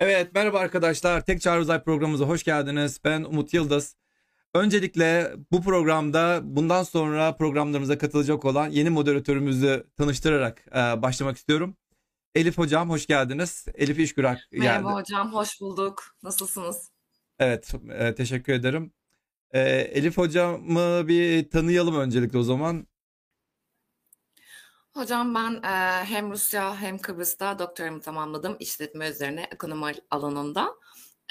Evet merhaba arkadaşlar. Tek Çağrı Uzay programımıza hoş geldiniz. Ben Umut Yıldız. Öncelikle bu programda bundan sonra programlarımıza katılacak olan yeni moderatörümüzü tanıştırarak e, başlamak istiyorum. Elif Hocam hoş geldiniz. Elif İşgürak geldi. Merhaba hocam, hoş bulduk. Nasılsınız? Evet e, teşekkür ederim. E, Elif Hocam'ı bir tanıyalım öncelikle o zaman. Hocam ben e, hem Rusya hem Kıbrıs'ta doktoramı tamamladım işletme üzerine ekonomi alanında.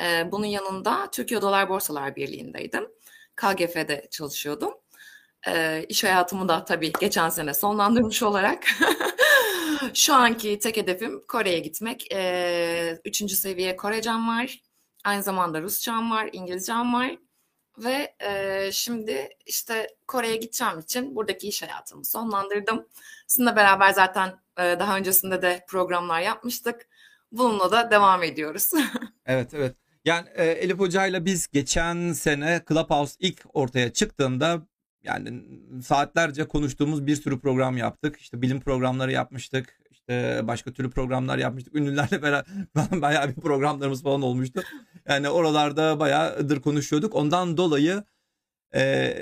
E, bunun yanında Türkiye Dolar Borsalar Birliği'ndeydim. KGF'de çalışıyordum. E, iş hayatımı da tabii geçen sene sonlandırmış olarak şu anki tek hedefim Kore'ye gitmek. E, üçüncü seviye Korecem var. Aynı zamanda Rusçam var, İngilizcem var. Ve e, şimdi işte Kore'ye gideceğim için buradaki iş hayatımı sonlandırdım. Sizinle beraber zaten e, daha öncesinde de programlar yapmıştık. Bununla da devam ediyoruz. Evet evet. Yani e, Elif Hoca'yla biz geçen sene Clubhouse ilk ortaya çıktığında yani saatlerce konuştuğumuz bir sürü program yaptık. İşte bilim programları yapmıştık. İşte başka türlü programlar yapmıştık. Ünlülerle beraber bayağı bir programlarımız falan olmuştu. Yani oralarda bayağıdır konuşuyorduk. Ondan dolayı e,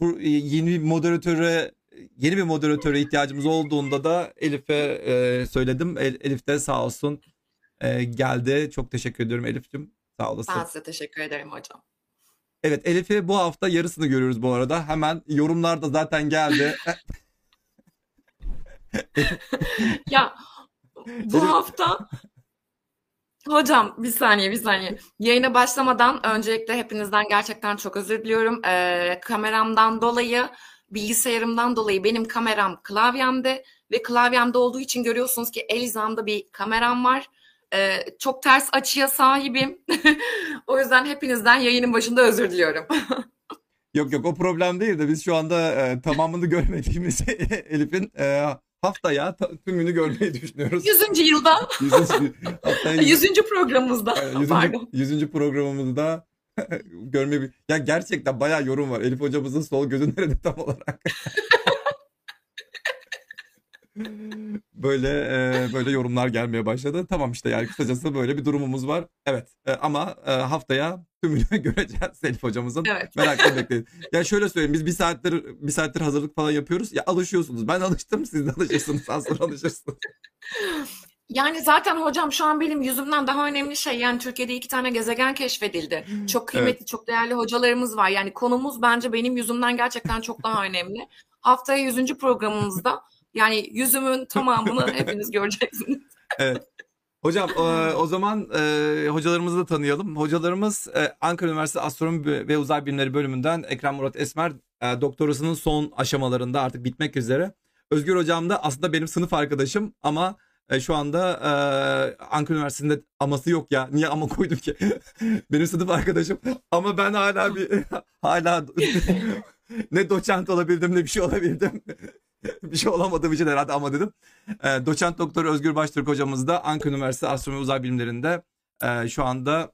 bu yeni bir moderatöre yeni bir moderatöre ihtiyacımız olduğunda da Elif'e e, söyledim. El- Elif de sağ olsun e, geldi. Çok teşekkür ediyorum Elif'cim. Sağ olasın. ben size teşekkür ederim hocam. Evet Elif'i bu hafta yarısını görüyoruz bu arada. Hemen yorumlarda zaten geldi. Ya bu hafta hocam bir saniye bir saniye. Yayına başlamadan öncelikle hepinizden gerçekten çok özür diliyorum. Ee, kameramdan dolayı bilgisayarımdan dolayı benim kameram klavyemde ve klavyemde olduğu için görüyorsunuz ki el hizamda bir kameram var. Ee, çok ters açıya sahibim. o yüzden hepinizden yayının başında özür diliyorum. Yok yok o problem değil de biz şu anda e, tamamını görmediğimiz Elif'in e, haftaya ta- tümünü görmeyi düşünüyoruz. 100. yılda, Yüzüncü, haftaya 100. programımızda. Yani 100. Pardon. 100. programımızda görmeyi... Ya gerçekten bayağı yorum var. Elif hocamızın sol gözü nerede tam olarak? böyle e, böyle yorumlar gelmeye başladı. Tamam işte yani kısacası böyle bir durumumuz var. Evet e, ama e, haftaya tümünü göreceğiz Elif hocamızın. Evet. Merakla bekleyin. Ya şöyle söyleyeyim biz bir saattir bir saattir hazırlık falan yapıyoruz. Ya alışıyorsunuz. Ben alıştım siz de alışırsınız. Az sonra alışırsınız. Yani zaten hocam şu an benim yüzümden daha önemli şey yani Türkiye'de iki tane gezegen keşfedildi. Çok kıymetli, çok değerli hocalarımız var. Yani konumuz bence benim yüzümden gerçekten çok daha önemli. Haftaya 100. programımızda yani yüzümün tamamını hepiniz göreceksiniz. Evet. Hocam e, o zaman e, hocalarımızı da tanıyalım. Hocalarımız e, Ankara Üniversitesi Astronomi ve Uzay Bilimleri bölümünden Ekrem Murat Esmer e, doktorasının son aşamalarında artık bitmek üzere. Özgür Hocam da aslında benim sınıf arkadaşım ama e, şu anda e, Ankara Üniversitesi'nde aması yok ya. Niye ama koydum ki? benim sınıf arkadaşım ama ben hala bir hala ne doçent olabildim ne bir şey olabildim. bir şey olamadığım için herhalde ama dedim. E, doçent doktor Özgür Baştürk hocamız da Ankara Üniversitesi Astronomi Uzay Bilimleri'nde e, şu anda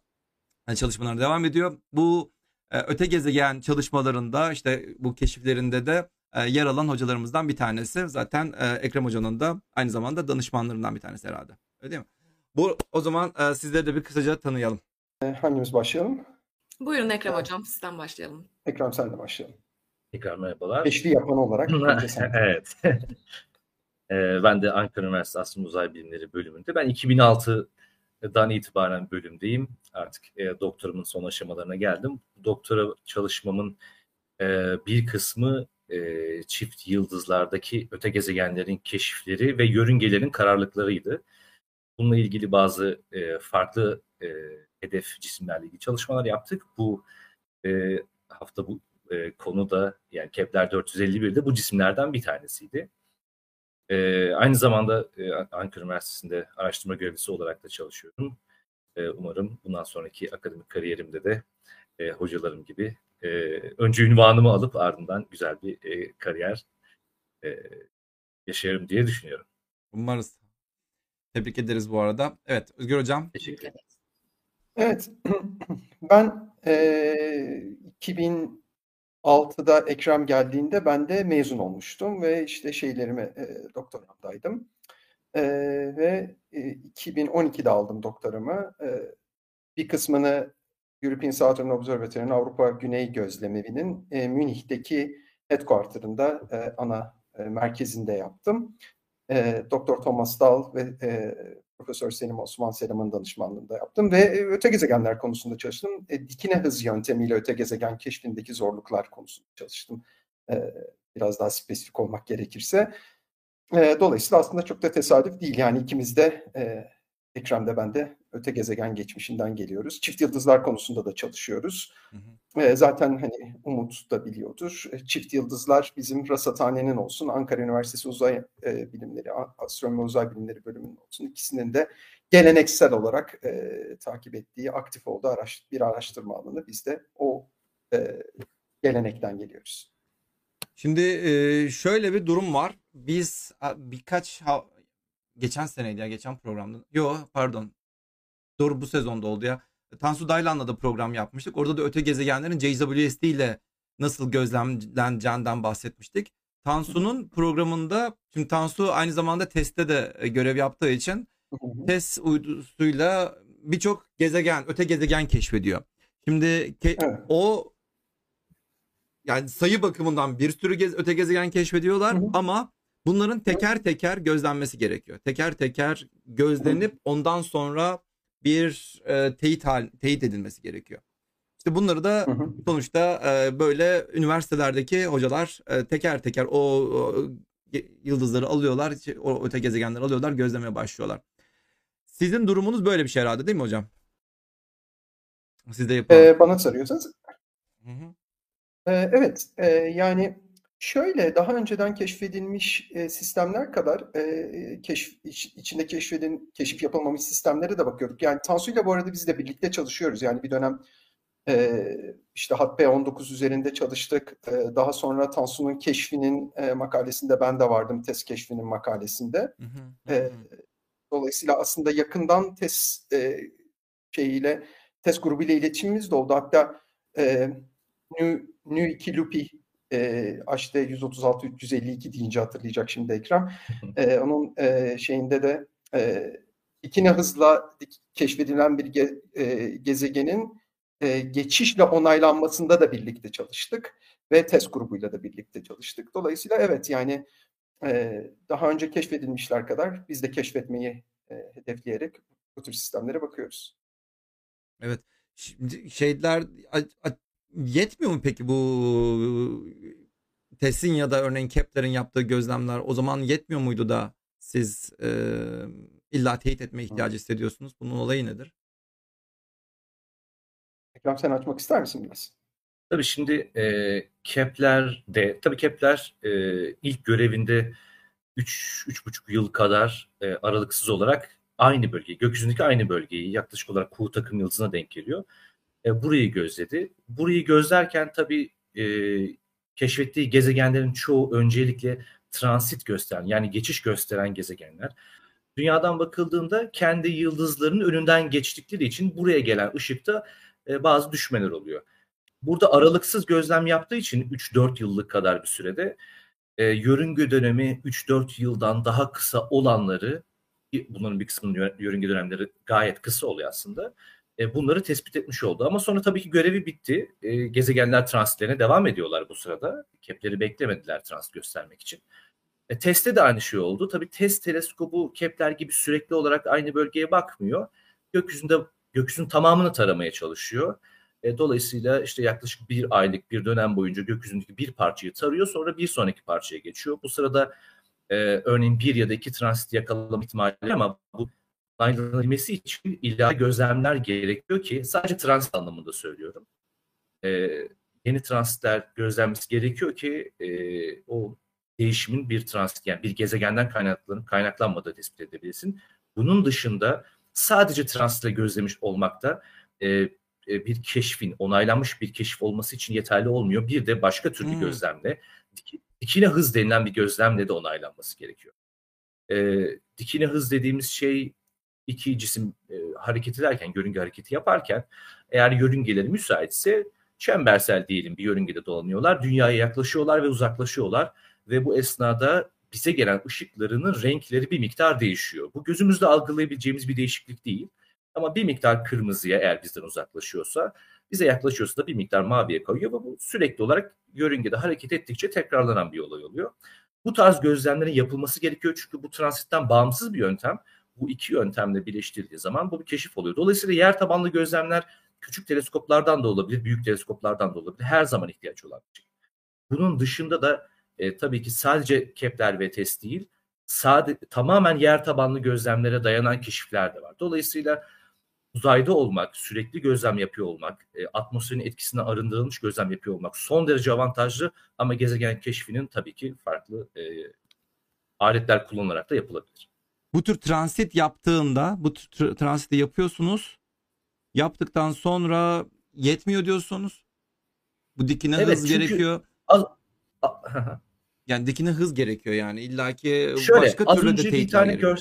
e, çalışmalarına devam ediyor. Bu e, öte gezegen çalışmalarında işte bu keşiflerinde de e, yer alan hocalarımızdan bir tanesi. Zaten e, Ekrem Hoca'nın da aynı zamanda danışmanlarından bir tanesi herhalde. Öyle değil mi? Bu o zaman e, sizleri de bir kısaca tanıyalım. E, Hangimiz başlayalım? Buyurun Ekrem hocam sizden başlayalım. Ekrem senle başlayalım. Tekrar merhabalar. Beşli yapan olarak evet. Ee, ben de Ankara Üniversitesi Astronomi Uzay Bilimleri bölümünde. Ben 2006'dan itibaren bölümdeyim. Artık e, doktorumun son aşamalarına geldim. Doktora çalışmamın e, bir kısmı e, çift yıldızlardaki öte gezegenlerin keşifleri ve yörüngelerin kararlılıklarıydı. Bununla ilgili bazı e, farklı e, hedef cisimlerle ilgili çalışmalar yaptık. Bu e, hafta bu e, konu da yani Kepler 451'de bu cisimlerden bir tanesiydi. E, aynı zamanda e, Ankara Üniversitesi'nde araştırma görevlisi olarak da çalışıyorum. E, umarım bundan sonraki akademik kariyerimde de e, hocalarım gibi e, önce ünvanımı alıp ardından güzel bir e, kariyer e, yaşarım diye düşünüyorum. Umarız. Tebrik ederiz bu arada. Evet Özgür Hocam. Teşekkür ederim. Evet. Ben e, 2006'da Ekrem geldiğinde ben de mezun olmuştum ve işte şeylerime e, doktoramdaydım. E, ve e, 2012'de aldım doktoramı. E, bir kısmını European Southern Observatory'nin Avrupa Güney Gözlemevi'nin e, Münih'teki headquarter'ında e, ana e, merkezinde yaptım. E, Doktor Thomas Dahl ve e, Profesör Selim Osman Selam'ın danışmanlığında yaptım ve e, öte gezegenler konusunda çalıştım. E, dikine hız yöntemiyle öte gezegen keşfindeki zorluklar konusunda çalıştım. E, biraz daha spesifik olmak gerekirse. E, dolayısıyla aslında çok da tesadüf değil. Yani ikimiz de e, Ekrem'de ben de öte gezegen geçmişinden geliyoruz. Çift yıldızlar konusunda da çalışıyoruz. Hı hı. E, zaten hani Umut da biliyordur. E, çift yıldızlar bizim rasathanenin olsun, Ankara Üniversitesi Uzay e, Bilimleri, Astronomi Uzay Bilimleri bölümünün olsun. ikisinin de geleneksel olarak e, takip ettiği, aktif olduğu araş, bir araştırma alanı. Biz de o e, gelenekten geliyoruz. Şimdi e, şöyle bir durum var. Biz birkaç geçen seneydi ya geçen programda. Yo pardon. Doğru bu sezonda oldu ya. Tansu Daylan'la da program yapmıştık. Orada da öte gezegenlerin JWST ile nasıl gözlemleneceğinden bahsetmiştik. Tansu'nun programında şimdi Tansu aynı zamanda testte de e, görev yaptığı için test uydusuyla birçok gezegen, öte gezegen keşfediyor. Şimdi ke- evet. o yani sayı bakımından bir sürü gez- öte gezegen keşfediyorlar hı hı. ama bunların teker teker gözlenmesi gerekiyor. Teker teker gözlenip ondan sonra bir e, teyit hal, teyit edilmesi gerekiyor. İşte bunları da hı hı. sonuçta e, böyle üniversitelerdeki hocalar e, teker teker o, o yıldızları alıyorlar, o öte gezegenleri alıyorlar, gözlemeye başlıyorlar. Sizin durumunuz böyle bir şey herhalde değil mi hocam? Siz de yapın. Ee, bana soruyorsanız. Hı hı. Ee, evet, e, yani Şöyle, daha önceden keşfedilmiş e, sistemler kadar e, keşf, iç, içinde keşfedin, keşif yapılmamış sistemlere de bakıyorduk. Yani Tansu ile bu arada biz de birlikte çalışıyoruz. Yani bir dönem e, işte HAT-P19 üzerinde çalıştık. E, daha sonra Tansu'nun keşfinin e, makalesinde ben de vardım, test keşfinin makalesinde. Hı hı, e, dolayısıyla aslında yakından test e, şeyiyle, test grubuyla iletişimimiz de oldu. Hatta e, Nu, Nu 2 Lupi e, HT 136 352 deyince hatırlayacak şimdi Ekrem. E, onun e, şeyinde de e, ikine hızla keşfedilen bir ge, e, gezegenin e, geçişle onaylanmasında da birlikte çalıştık ve test grubuyla da birlikte çalıştık. Dolayısıyla evet yani e, daha önce keşfedilmişler kadar biz de keşfetmeyi e, hedefleyerek bu tür sistemlere bakıyoruz. Evet. Şimdi şeyler Yetmiyor mu peki bu TES'in ya da örneğin Kepler'in yaptığı gözlemler o zaman yetmiyor muydu da siz e, illa teyit etme ihtiyacı hissediyorsunuz? Bunun olayı nedir? Ekrem sen açmak ister misin biraz? Tabii şimdi e, Kepler de, tabii Kepler e, ilk görevinde 3-3,5 yıl kadar e, aralıksız olarak aynı bölgeyi, gökyüzündeki aynı bölgeyi yaklaşık olarak Kuğu takım yıldızına denk geliyor e, burayı gözledi. Burayı gözlerken tabii e, keşfettiği gezegenlerin çoğu öncelikle transit gösteren yani geçiş gösteren gezegenler. Dünyadan bakıldığında kendi yıldızlarının önünden geçtikleri için buraya gelen ışıkta e, bazı düşmeler oluyor. Burada aralıksız gözlem yaptığı için 3-4 yıllık kadar bir sürede e, yörünge dönemi 3-4 yıldan daha kısa olanları bunların bir kısmının yörünge dönemleri gayet kısa oluyor aslında e, bunları tespit etmiş oldu. Ama sonra tabii ki görevi bitti. E, gezegenler transitlerine devam ediyorlar bu sırada. Kepler'i beklemediler transit göstermek için. E, testte de aynı şey oldu. Tabii test teleskobu Kepler gibi sürekli olarak aynı bölgeye bakmıyor. Gökyüzünde gökyüzünün tamamını taramaya çalışıyor. E, dolayısıyla işte yaklaşık bir aylık bir dönem boyunca gökyüzündeki bir parçayı tarıyor. Sonra bir sonraki parçaya geçiyor. Bu sırada e, örneğin bir ya da iki transit yakalama ihtimali ama bu onaylanabilmesi için illa gözlemler gerekiyor ki sadece transit anlamında söylüyorum. E, yeni transitler gözlenmesi gerekiyor ki e, o değişimin bir transit yani bir gezegenden kaynaklanıp kaynaklanmadığı tespit edebilirsin. Bunun dışında sadece transitle gözlemiş olmakta e, e, bir keşfin, onaylanmış bir keşif olması için yeterli olmuyor. Bir de başka tür bir hmm. gözlemle, dikine hız denilen bir gözlemle de onaylanması gerekiyor. E, dikine hız dediğimiz şey iki cisim e, hareket ederken, yörünge hareketi yaparken eğer yörüngeleri müsaitse çembersel diyelim bir yörüngede dolanıyorlar. Dünyaya yaklaşıyorlar ve uzaklaşıyorlar ve bu esnada bize gelen ışıklarının renkleri bir miktar değişiyor. Bu gözümüzde algılayabileceğimiz bir değişiklik değil. Ama bir miktar kırmızıya eğer bizden uzaklaşıyorsa, bize yaklaşıyorsa da bir miktar maviye kayıyor ve bu sürekli olarak yörüngede hareket ettikçe tekrarlanan bir olay oluyor. Bu tarz gözlemlerin yapılması gerekiyor çünkü bu transitten bağımsız bir yöntem. Bu iki yöntemle birleştirildiği zaman bu bir keşif oluyor. Dolayısıyla yer tabanlı gözlemler küçük teleskoplardan da olabilir, büyük teleskoplardan da olabilir. Her zaman ihtiyaç olan bir şey. Bunun dışında da e, tabii ki sadece Kepler ve TESS değil, sade, tamamen yer tabanlı gözlemlere dayanan keşifler de var. Dolayısıyla uzayda olmak, sürekli gözlem yapıyor olmak, e, atmosferin etkisinden arındırılmış gözlem yapıyor olmak son derece avantajlı ama gezegen keşfinin tabii ki farklı e, aletler kullanılarak da yapılabilir. Bu tür transit yaptığında bu tür tra- transiti yapıyorsunuz. Yaptıktan sonra yetmiyor diyorsunuz. Bu dikine Evet, hız gerekiyor. Az, a- Yani dikine hız gerekiyor yani. İlla ki Şöyle başka az türlü de önce bir teyitler tane gerekiyor.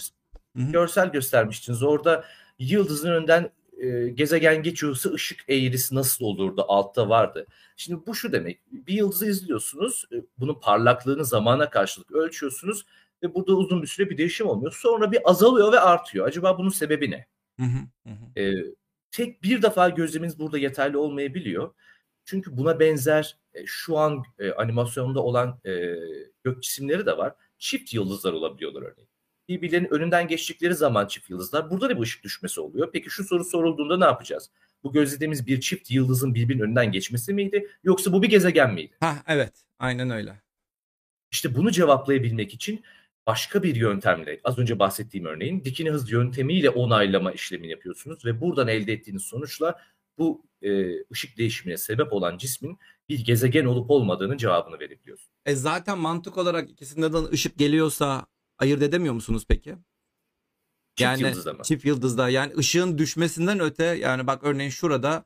hı. görsel göstermiştiniz. Orada yıldızın önünden e, gezegen geçiyorsa ışık eğrisi nasıl olurdu? Altta vardı. Şimdi bu şu demek. Bir yıldızı izliyorsunuz. e, Bunun parlaklığını zamana karşılık ölçüyorsunuz ve burada uzun bir süre bir değişim olmuyor. Sonra bir azalıyor ve artıyor. Acaba bunun sebebi ne? Hı hı, hı hı. E, tek bir defa gözleminiz burada yeterli olmayabiliyor. Çünkü buna benzer e, şu an e, animasyonda olan e, gök cisimleri de var. Çift yıldızlar olabiliyorlar örneğin. Birbirlerinin önünden geçtikleri zaman çift yıldızlar. Burada da bir ışık düşmesi oluyor. Peki şu soru sorulduğunda ne yapacağız? Bu gözlediğimiz bir çift yıldızın birbirinin önünden geçmesi miydi? Yoksa bu bir gezegen miydi? Ha evet. Aynen öyle. İşte bunu cevaplayabilmek için başka bir yöntemle, az önce bahsettiğim örneğin dikine hız yöntemiyle onaylama işlemini yapıyorsunuz ve buradan elde ettiğiniz sonuçla bu e, ışık değişimine sebep olan cismin bir gezegen olup olmadığının cevabını verebiliyorsunuz. E zaten mantık olarak ikisinden de ışık geliyorsa ayırt edemiyor musunuz peki? Çift yani yıldızda mı? çift yıldızda yani ışığın düşmesinden öte yani bak örneğin şurada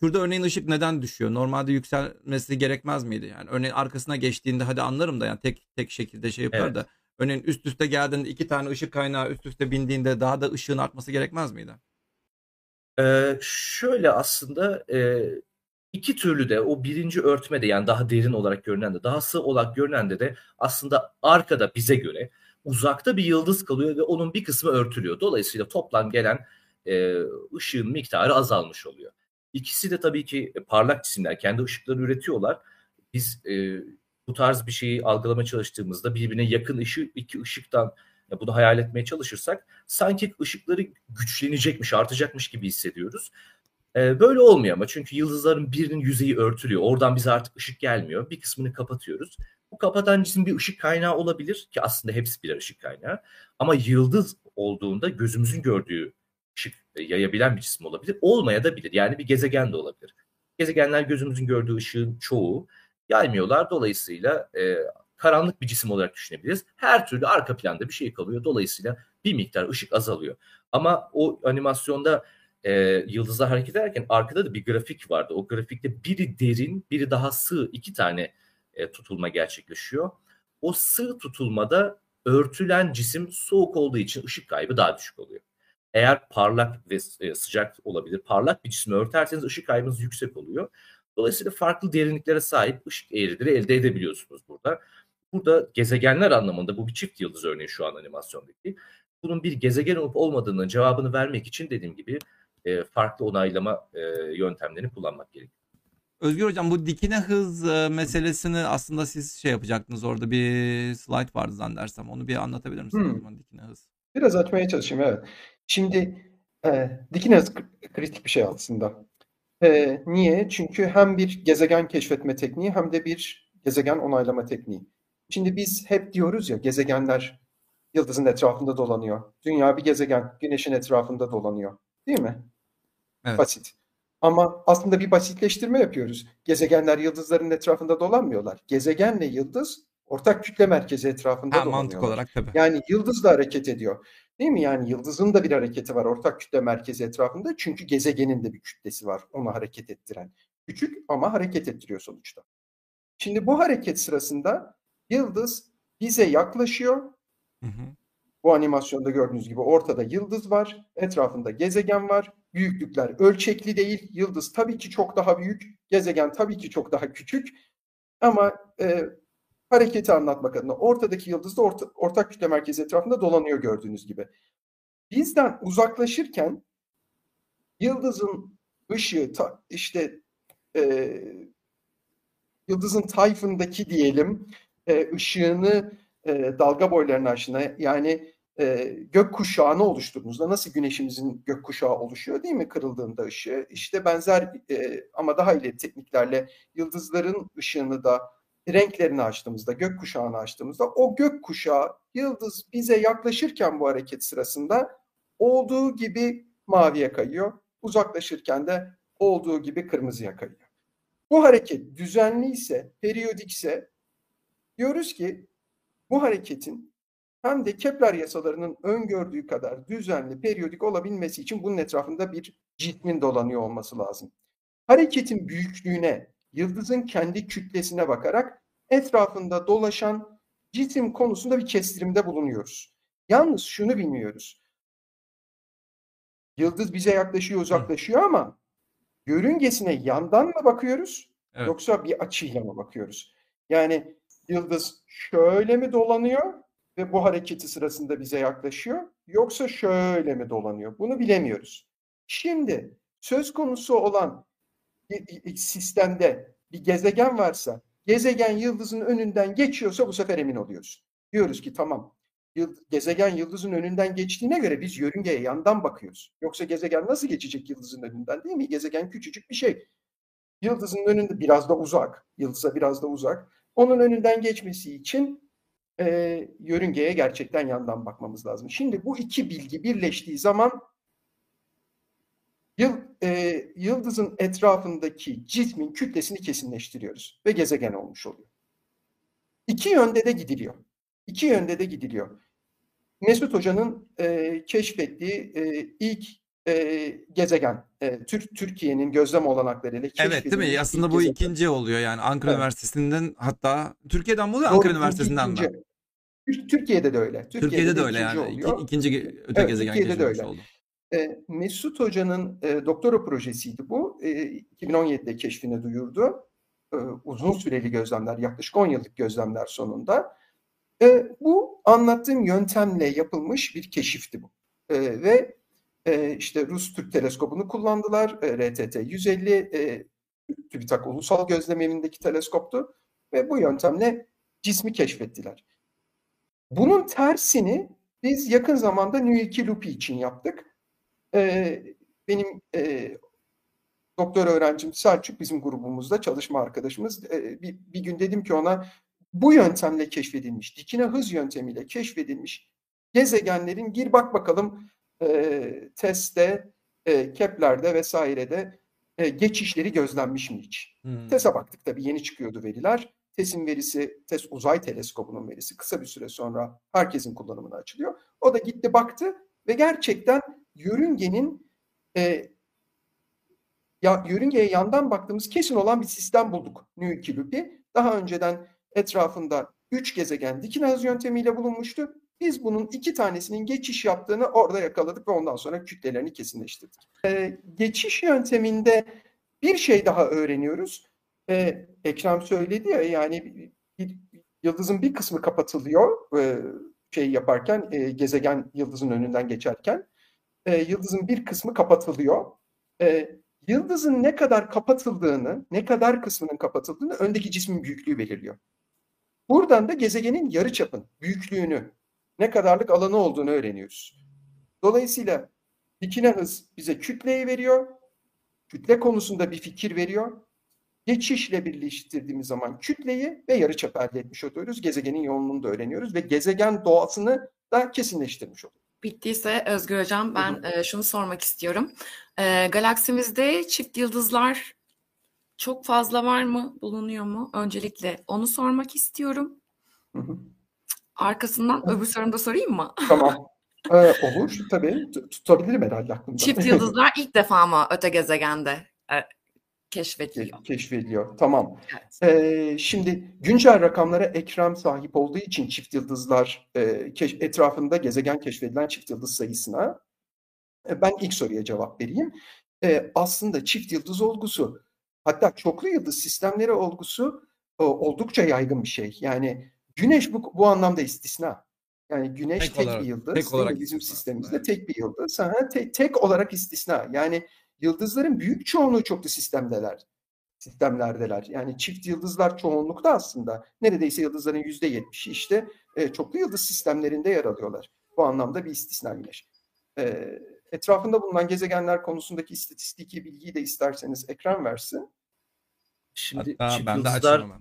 şurada örneğin ışık neden düşüyor? Normalde yükselmesi gerekmez miydi? Yani örneğin arkasına geçtiğinde hadi anlarım da yani tek tek şekilde şey yapar Evet. da örneğin üst üste geldiğinde iki tane ışık kaynağı üst üste bindiğinde daha da ışığın artması gerekmez miydi? Ee, şöyle aslında e, iki türlü de o birinci örtme de yani daha derin olarak görünen de daha sığ olarak görünen de de aslında arkada bize göre uzakta bir yıldız kalıyor ve onun bir kısmı örtülüyor. Dolayısıyla toplam gelen e, ışığın miktarı azalmış oluyor. İkisi de tabii ki parlak cisimler kendi ışıkları üretiyorlar. Biz e, bu tarz bir şeyi algılamaya çalıştığımızda birbirine yakın ışık iki ışıktan ya bunu hayal etmeye çalışırsak sanki ışıkları güçlenecekmiş, artacakmış gibi hissediyoruz. Ee, böyle olmuyor ama çünkü yıldızların birinin yüzeyi örtülüyor. Oradan bize artık ışık gelmiyor. Bir kısmını kapatıyoruz. Bu kapatan cisim bir ışık kaynağı olabilir ki aslında hepsi birer ışık kaynağı. Ama yıldız olduğunda gözümüzün gördüğü ışık e, yayabilen bir cisim olabilir. Olmaya da bilir. Yani bir gezegen de olabilir. Gezegenler gözümüzün gördüğü ışığın çoğu yaymıyorlar. Dolayısıyla e, karanlık bir cisim olarak düşünebiliriz. Her türlü arka planda bir şey kalıyor. Dolayısıyla bir miktar ışık azalıyor. Ama o animasyonda e, yıldızlar hareket ederken arkada da bir grafik vardı. O grafikte biri derin, biri daha sığ iki tane e, tutulma gerçekleşiyor. O sığ tutulmada örtülen cisim soğuk olduğu için ışık kaybı daha düşük oluyor. Eğer parlak ve e, sıcak olabilir, parlak bir cismi örterseniz ışık kaybınız yüksek oluyor. Dolayısıyla farklı derinliklere sahip ışık eğrileri elde edebiliyorsunuz burada. Burada gezegenler anlamında bu bir çift yıldız örneği şu an animasyondaki. Bunun bir gezegen olup olmadığının cevabını vermek için dediğim gibi e, farklı onaylama e, yöntemlerini kullanmak gerekiyor. Özgür hocam bu dikine hız e, meselesini aslında siz şey yapacaktınız orada bir slide vardı zannedersem onu bir anlatabilir misiniz o Hmm. zaman dikine hız? Biraz açmaya çalışayım evet. Şimdi e, dikine hız kri- kritik bir şey aslında. E, niye? Çünkü hem bir gezegen keşfetme tekniği hem de bir gezegen onaylama tekniği. Şimdi biz hep diyoruz ya gezegenler yıldızın etrafında dolanıyor. Dünya bir gezegen güneşin etrafında dolanıyor. Değil mi? Evet. Basit. Ama aslında bir basitleştirme yapıyoruz. Gezegenler yıldızların etrafında dolanmıyorlar. Gezegenle yıldız ortak kütle merkezi etrafında Ha, mantık olarak tabii. Yani yıldız da hareket ediyor. Değil mi? Yani yıldızın da bir hareketi var ortak kütle merkezi etrafında. Çünkü gezegenin de bir kütlesi var onu hareket ettiren. Küçük ama hareket ettiriyor sonuçta. Şimdi bu hareket sırasında yıldız bize yaklaşıyor. Hı hı. Bu animasyonda gördüğünüz gibi ortada yıldız var, etrafında gezegen var. Büyüklükler ölçekli değil. Yıldız tabii ki çok daha büyük, gezegen tabii ki çok daha küçük. Ama e, hareketi anlatmak adına. Ortadaki yıldız da orta, ortak kütle merkezi etrafında dolanıyor gördüğünüz gibi. Bizden uzaklaşırken yıldızın ışığı ta, işte e, yıldızın tayfındaki diyelim e, ışığını e, dalga boylarına aşına yani e, gök kuşağını oluşturduğunuzda nasıl güneşimizin gök kuşağı oluşuyor değil mi kırıldığında ışığı işte benzer e, ama daha ileri tekniklerle yıldızların ışığını da renklerini açtığımızda gök kuşağını açtığımızda o gök kuşağı yıldız bize yaklaşırken bu hareket sırasında olduğu gibi maviye kayıyor uzaklaşırken de olduğu gibi kırmızıya kayıyor. Bu hareket düzenli ise, periyodikse diyoruz ki bu hareketin hem de Kepler yasalarının öngördüğü kadar düzenli, periyodik olabilmesi için bunun etrafında bir cismin dolanıyor olması lazım. Hareketin büyüklüğüne, yıldızın kendi kütlesine bakarak etrafında dolaşan cisim konusunda bir kestirimde bulunuyoruz. Yalnız şunu bilmiyoruz. Yıldız bize yaklaşıyor, uzaklaşıyor ama yörüngesine yandan mı bakıyoruz Evet. yoksa bir açıyla mı bakıyoruz? Yani yıldız şöyle mi dolanıyor ve bu hareketi sırasında bize yaklaşıyor yoksa şöyle mi dolanıyor? Bunu bilemiyoruz. Şimdi söz konusu olan bir sistemde bir gezegen varsa gezegen yıldızın önünden geçiyorsa bu sefer emin oluyoruz. Diyoruz ki tamam gezegen yıldızın önünden geçtiğine göre biz yörüngeye yandan bakıyoruz. Yoksa gezegen nasıl geçecek yıldızın önünden değil mi? Gezegen küçücük bir şey. Yıldızın önünde biraz da uzak. Yıldıza biraz da uzak. Onun önünden geçmesi için e, yörüngeye gerçekten yandan bakmamız lazım. Şimdi bu iki bilgi birleştiği zaman e, yıldızın etrafındaki cismin kütlesini kesinleştiriyoruz ve gezegen olmuş oluyor. İki yönde de gidiliyor. İki yönde de gidiliyor. Mesut Hoca'nın e, keşfettiği e, ilk e, gezegen, e, Türk Türkiye'nin gözlem olanaklarıyla Evet değil mi? Aslında bu gezegen. ikinci oluyor yani Ankara evet. Üniversitesi'nden hatta Türkiye'den mi oluyor Doğru, Ankara Üniversitesi'nden mi? Türkiye'de de öyle. Türkiye'de, Türkiye'de de öyle yani. Oluyor. İkinci öte evet, gezegen Türkiye'de de öyle. oldu. E, Mesut Hoca'nın e, doktora projesiydi bu. E, 2017'de keşfini duyurdu. E, uzun süreli gözlemler, yaklaşık 10 yıllık gözlemler sonunda. E, bu anlattığım yöntemle yapılmış bir keşifti bu. E, ve e, işte Rus Türk teleskobunu kullandılar. E, RTT 150 e, TÜBİTAK Ulusal Gözlem Evi'ndeki teleskoptu. Ve bu yöntemle cismi keşfettiler. Bunun tersini biz yakın zamanda New 2 Lupi için yaptık. E, benim e, doktor öğrencim Selçuk bizim grubumuzda çalışma arkadaşımız. E, bir, bir gün dedim ki ona bu yöntemle keşfedilmiş, dikine hız yöntemiyle keşfedilmiş gezegenlerin gir bak bakalım e, testte, e, Kepler'de vesairede e, geçişleri gözlenmiş mi hiç? Hmm. TES'e baktık tabii yeni çıkıyordu veriler. TES'in verisi, TES uzay teleskobunun verisi kısa bir süre sonra herkesin kullanımına açılıyor. O da gitti baktı ve gerçekten yörüngenin e, ya yörüngeye yandan baktığımız kesin olan bir sistem bulduk New 2 Lupi. Daha önceden etrafında üç gezegen Dikinaz yöntemiyle bulunmuştu. Biz bunun iki tanesinin geçiş yaptığını orada yakaladık ve ondan sonra kütlelerini kesinleştirdik. Ee, geçiş yönteminde bir şey daha öğreniyoruz. Ee, Ekrem söyledi ya yani bir, yıldızın bir kısmı kapatılıyor e, şey yaparken e, gezegen yıldızın önünden geçerken e, yıldızın bir kısmı kapatılıyor. E, yıldızın ne kadar kapatıldığını, ne kadar kısmının kapatıldığını öndeki cismin büyüklüğü belirliyor. Buradan da gezegenin yarıçapın, büyüklüğünü, ne kadarlık alanı olduğunu öğreniyoruz. Dolayısıyla dikine hız bize kütleyi veriyor. Kütle konusunda bir fikir veriyor. Geçişle birleştirdiğimiz zaman kütleyi ve yarıçapı elde etmiş oluyoruz. Gezegenin yoğunluğunu da öğreniyoruz ve gezegen doğasını da kesinleştirmiş oluyoruz. Bittiyse Özgür Hocam ben e, şunu sormak istiyorum. E, galaksimizde çift yıldızlar çok fazla var mı, bulunuyor mu? Öncelikle onu sormak istiyorum. Hı hı. Arkasından öbür sorumu da sorayım mı? Tamam. Ee, olur tabii. Tutabilirim herhalde aklımda. Çift yıldızlar ilk defa mı öte gezegende keşfediliyor? Ke- keşfediliyor. Tamam. Evet. Ee, şimdi güncel rakamlara Ekrem sahip olduğu için çift yıldızlar e, etrafında gezegen keşfedilen çift yıldız sayısına e, ben ilk soruya cevap vereyim. E, aslında çift yıldız olgusu hatta çoklu yıldız sistemleri olgusu o, oldukça yaygın bir şey. Yani Güneş bu, bu anlamda istisna. Yani Güneş Tek tek, olarak- bir yıldız. tek olarak bizim istisna sistemimizde aslında, tek bir yıldız. Ha, tek, tek olarak istisna. Yani yıldızların büyük çoğunluğu çoklu sistemdeler. Sistemlerdeler. Yani çift yıldızlar çoğunlukta aslında. Neredeyse yıldızların yüzde yetmişi işte e, çoklu yıldız sistemlerinde yer alıyorlar. Bu anlamda bir istisna Güneş. E, etrafında bulunan gezegenler konusundaki istatistiki bilgiyi de isterseniz ekran versin. Şimdi Hatta çift ben de yıldızlar hemen.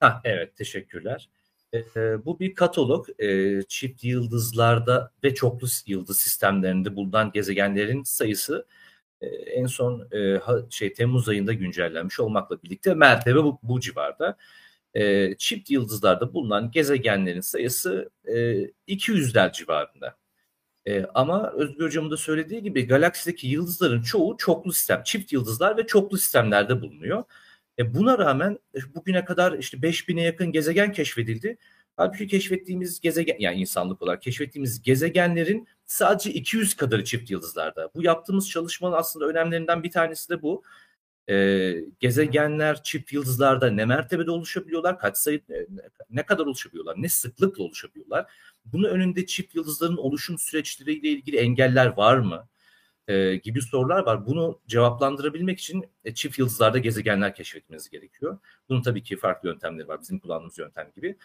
Ha, evet teşekkürler. E, e, bu bir katalog. E, çift yıldızlarda ve çoklu yıldız sistemlerinde bulunan gezegenlerin sayısı en son e, şey Temmuz ayında güncellenmiş olmakla birlikte mertebe bu, bu civarda. E, çift yıldızlarda bulunan gezegenlerin sayısı e, 200'ler civarında. E, ama Özgür Hocam'ın da söylediği gibi galaksideki yıldızların çoğu çoklu sistem, çift yıldızlar ve çoklu sistemlerde bulunuyor. E buna rağmen e, bugüne kadar işte 5000'e yakın gezegen keşfedildi. Halbuki keşfettiğimiz gezegen yani insanlık olarak keşfettiğimiz gezegenlerin sadece 200 kadarı çift yıldızlarda. Bu yaptığımız çalışmanın aslında önemlerinden bir tanesi de bu. E, gezegenler çift yıldızlarda ne mertebede oluşabiliyorlar, kaç sayı e, ne kadar oluşabiliyorlar, ne sıklıkla oluşabiliyorlar. Bunun önünde çift yıldızların oluşum süreçleriyle ilgili engeller var mı? E, gibi sorular var. Bunu cevaplandırabilmek için e, çift yıldızlarda gezegenler keşfetmeniz gerekiyor. Bunun tabii ki farklı yöntemleri var. Bizim kullandığımız yöntem gibi.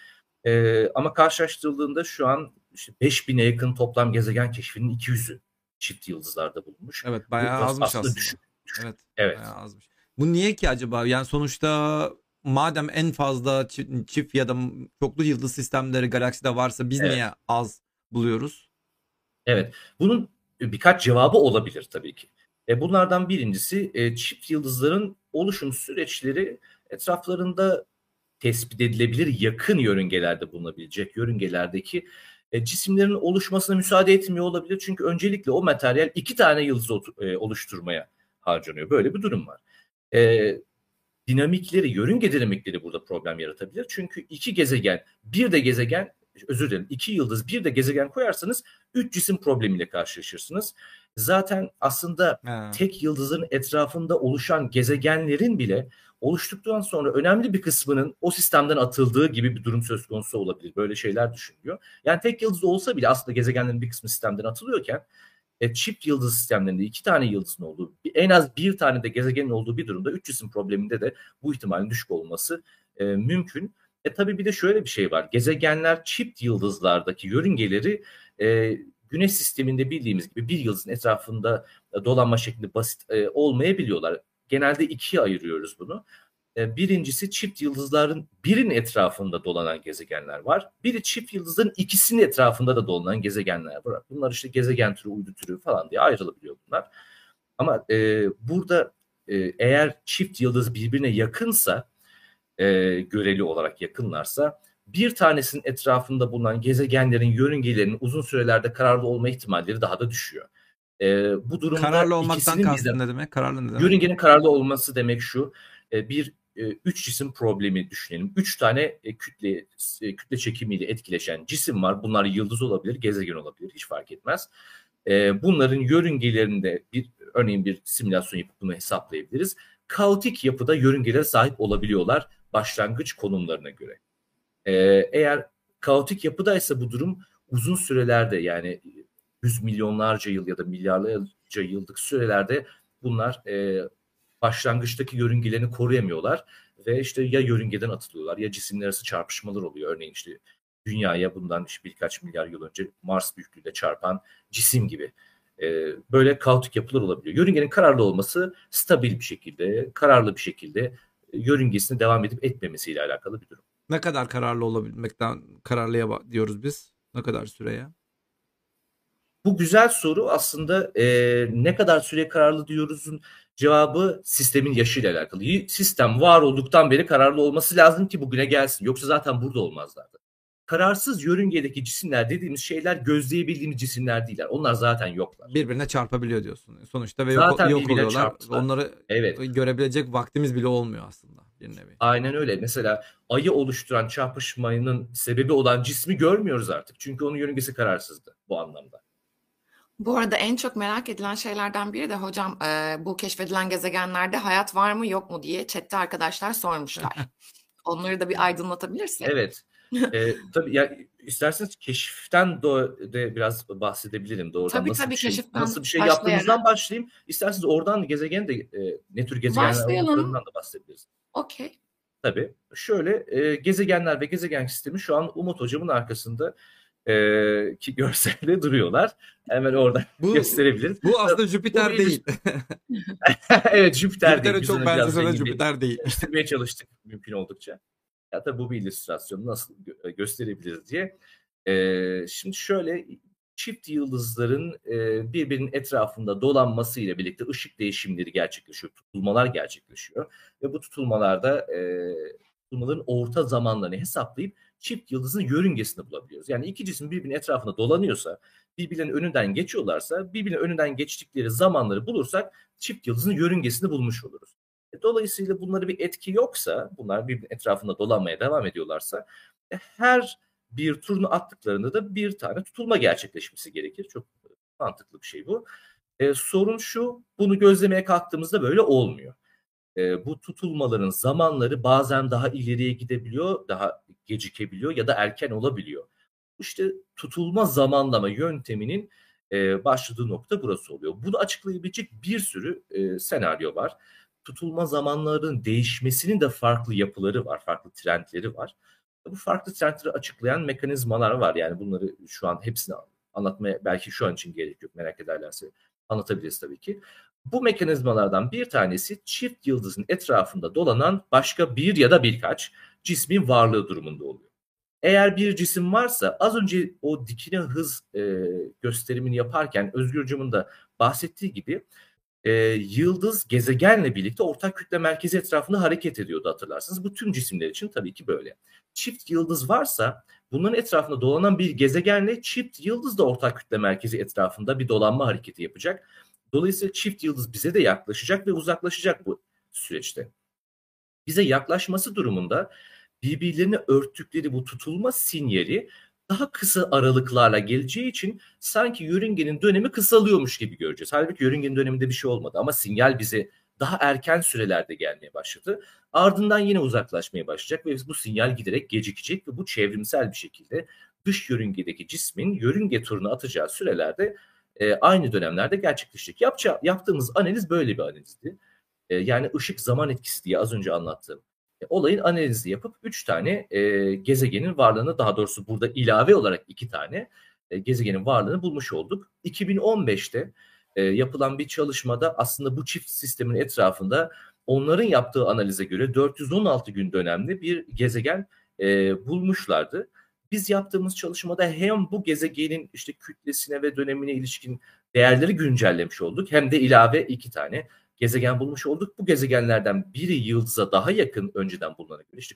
E, ama karşılaştırıldığında şu an işte 5000'e yakın toplam gezegen keşfinin 200'ü çift yıldızlarda bulunmuş. Evet bayağı Bu azmış aslında aslında. düşük. düşük. Evet. Evet. Bayağı azmış. Bu niye ki acaba? Yani sonuçta madem en fazla çift, çift ya da çoklu yıldız sistemleri galakside varsa biz Evet. niye az buluyoruz? Evet. Bunun birkaç cevabı olabilir tabii ki. E, bunlardan birincisi e, çift yıldızların oluşum süreçleri etraflarında tespit edilebilir yakın yörüngelerde bulunabilecek yörüngelerdeki e, cisimlerin oluşmasına müsaade etmiyor olabilir. Çünkü öncelikle o materyal iki tane yıldız e, oluşturmaya harcanıyor. Böyle bir durum var. E, dinamikleri, yörünge dinamikleri burada problem yaratabilir. Çünkü iki gezegen, bir de gezegen, özür dilerim, iki yıldız, bir de gezegen koyarsanız üç cisim problemiyle karşılaşırsınız. Zaten aslında Ha. tek yıldızın etrafında oluşan gezegenlerin bile oluştuktan sonra önemli bir kısmının o sistemden atıldığı gibi bir durum söz konusu olabilir. Böyle şeyler düşünülüyor. Yani tek yıldız olsa bile aslında gezegenlerin bir kısmı sistemden atılıyorken e, çift yıldız sistemlerinde iki tane yıldızın olduğu, en az bir tane de gezegenin olduğu bir durumda üç cisim probleminde de bu ihtimalin düşük olması e, mümkün. E tabii bir de şöyle bir şey var. Gezegenler çift yıldızlardaki yörüngeleri e, Güneş sisteminde bildiğimiz gibi bir yıldızın etrafında e, dolanma şeklinde basit e, olmayabiliyorlar. Genelde ikiye ayırıyoruz bunu. E, birincisi çift yıldızların birinin etrafında dolanan gezegenler var. Biri çift yıldızların ikisinin etrafında da dolanan gezegenler var. Bunlar işte gezegen türü, uydu türü falan diye ayrılabiliyor bunlar. Ama e, burada e, eğer çift yıldız birbirine yakınsa, e, göreli olarak yakınlarsa bir tanesinin etrafında bulunan gezegenlerin yörüngelerinin uzun sürelerde kararlı olma ihtimalleri daha da düşüyor. E, bu durumda Kararlı olmaktan kastın ne demek? Kararlı ne demek? Yörüngenin kararlı olması demek şu. e, Bir e, üç cisim problemi düşünelim. Üç tane e, kütle e, kütle çekimiyle etkileşen cisim var. Bunlar yıldız olabilir, gezegen olabilir. Hiç fark etmez. E, Bunların yörüngelerinde bir örneğin bir simülasyon yapıp bunu hesaplayabiliriz. Kaotik yapıda yörüngelere sahip olabiliyorlar başlangıç konumlarına göre. E, Eğer kaotik yapıdaysa bu durum uzun sürelerde yani yüz milyonlarca yıl ya da milyarlarca yıllık sürelerde bunlar e, başlangıçtaki yörüngelerini koruyamıyorlar ve işte ya yörüngeden atılıyorlar ya cisimler arası çarpışmalar oluyor. Örneğin işte dünyaya bundan işte birkaç milyar yıl önce Mars büyüklüğünde çarpan cisim gibi. E, böyle kaotik yapılar olabiliyor. Yörüngenin kararlı olması stabil bir şekilde, kararlı bir şekilde yörüngesine devam edip etmemesiyle alakalı bir durum. Ne kadar kararlı olabilmekten kararlıya diyoruz biz? Ne kadar süreye? Bu güzel soru aslında e, ne kadar süre kararlı diyoruzun cevabı sistemin yaşıyla alakalı. Sistem var olduktan beri kararlı olması lazım ki bugüne gelsin. Yoksa zaten burada olmazlardı. Kararsız yörüngedeki cisimler dediğimiz şeyler gözleyebildiğimiz cisimler değiller. Onlar zaten yoklar. Birbirine çarpabiliyor diyorsun. Sonuçta ve Zaten yok, yok oluyorlar. çarptılar. Onları Evet. görebilecek vaktimiz bile olmuyor aslında bir nevi. Aynen öyle. Mesela ayı oluşturan çarpışmanın sebebi olan cismi görmüyoruz artık. Çünkü onun yörüngesi kararsızdı bu anlamda. Bu arada en çok merak edilen şeylerden biri de hocam e, bu keşfedilen gezegenlerde hayat var mı yok mu diye chatte arkadaşlar sormuşlar. Onları da bir aydınlatabilirsek. Evet. Ee, tabii ya isterseniz keşiften do- de biraz bahsedebilirim doğrudan. Tabii, nasıl tabii, bir şey, keşiften nasıl bir şey başlayarak. yaptığımızdan başlayayım. İsterseniz oradan gezegen de e, ne tür gezegenler Başlayalım. olduklarından da bahsedebiliriz. Okey. Tabii. Şöyle e, gezegenler ve gezegen sistemi şu an Umut hocamın arkasında e, ki görselde duruyorlar. Hemen oradan Bu, gösterebiliriz. bu aslında Jüpiter bir- değil. evet Jüpiter değil. Jüpiter'e Biz çok de bir- Jüpiter değil. göstermeye çalıştık mümkün oldukça. Ya tabii bu bir illüstrasyon nasıl gö- gösterebiliriz diye. Ee, şimdi şöyle çift yıldızların e, birbirinin etrafında dolanması ile birlikte ışık değişimleri gerçekleşiyor. Tutulmalar gerçekleşiyor. Ve bu tutulmalarda e, tutulmaların orta zamanlarını hesaplayıp çift yıldızın yörüngesini bulabiliyoruz. Yani iki cisim birbirinin etrafında dolanıyorsa, birbirlerinin önünden geçiyorlarsa, birbirinin önünden geçtikleri zamanları bulursak çift yıldızın yörüngesini bulmuş oluruz. E, Dolayısıyla bunlara bir etki yoksa, bunlar birbirinin etrafında dolanmaya devam ediyorlarsa e, her bir turunu attıklarında da bir tane tutulma gerçekleşmesi gerekir. Çok mantıklı bir şey bu. E, sorun şu, bunu gözlemeye kalktığımızda böyle olmuyor. E, bu tutulmaların zamanları bazen daha ileriye gidebiliyor, daha gecikebiliyor ya da erken olabiliyor. İşte tutulma zamanlama yönteminin e, başladığı nokta burası oluyor. Bunu açıklayabilecek bir sürü e, senaryo var tutulma zamanlarının değişmesinin de farklı yapıları var, farklı trendleri var. Bu farklı trendleri açıklayan mekanizmalar var. Yani bunları şu an hepsini anlatmaya belki şu an için gerek yok merak ederlerse anlatabiliriz tabii ki. Bu mekanizmalardan bir tanesi çift yıldızın etrafında dolanan başka bir ya da birkaç cismin varlığı durumunda oluyor. Eğer bir cisim varsa az önce o dikine hız e, gösterimini yaparken Özgürcüm'ün de bahsettiği gibi e, yıldız gezegenle birlikte ortak kütle merkezi etrafında hareket ediyordu hatırlarsınız. Bu tüm cisimler için tabii ki böyle. Çift yıldız varsa bunların etrafında dolanan bir gezegenle çift yıldız da ortak kütle merkezi etrafında bir dolanma hareketi yapacak. Dolayısıyla çift yıldız bize de yaklaşacak ve uzaklaşacak bu süreçte. Bize yaklaşması durumunda birbirlerini örttükleri bu tutulma sinyali daha kısa aralıklarla geleceği için sanki yörüngenin dönemi kısalıyormuş gibi göreceğiz. Halbuki yörüngenin döneminde bir şey olmadı ama sinyal bize daha erken sürelerde gelmeye başladı. Ardından yine uzaklaşmaya başlayacak ve bu sinyal giderek gecikecek ve bu çevrimsel bir şekilde dış yörüngedeki cismin yörünge turunu atacağı sürelerde e, aynı dönemlerde gerçekleşecek. Yapça, yaptığımız analiz böyle bir analizdi. E, yani ışık zaman etkisi diye az önce anlattığım olayın analizi yapıp 3 tane e, gezegenin varlığını daha doğrusu burada ilave olarak 2 tane e, gezegenin varlığını bulmuş olduk. 2015'te e, yapılan bir çalışmada aslında bu çift sistemin etrafında onların yaptığı analize göre 416 gün dönemli bir gezegen e, bulmuşlardı. Biz yaptığımız çalışmada hem bu gezegenin işte kütlesine ve dönemine ilişkin değerleri güncellemiş olduk hem de ilave iki tane gezegen bulmuş olduk. Bu gezegenlerden biri yıldıza daha yakın önceden bulunana göre işte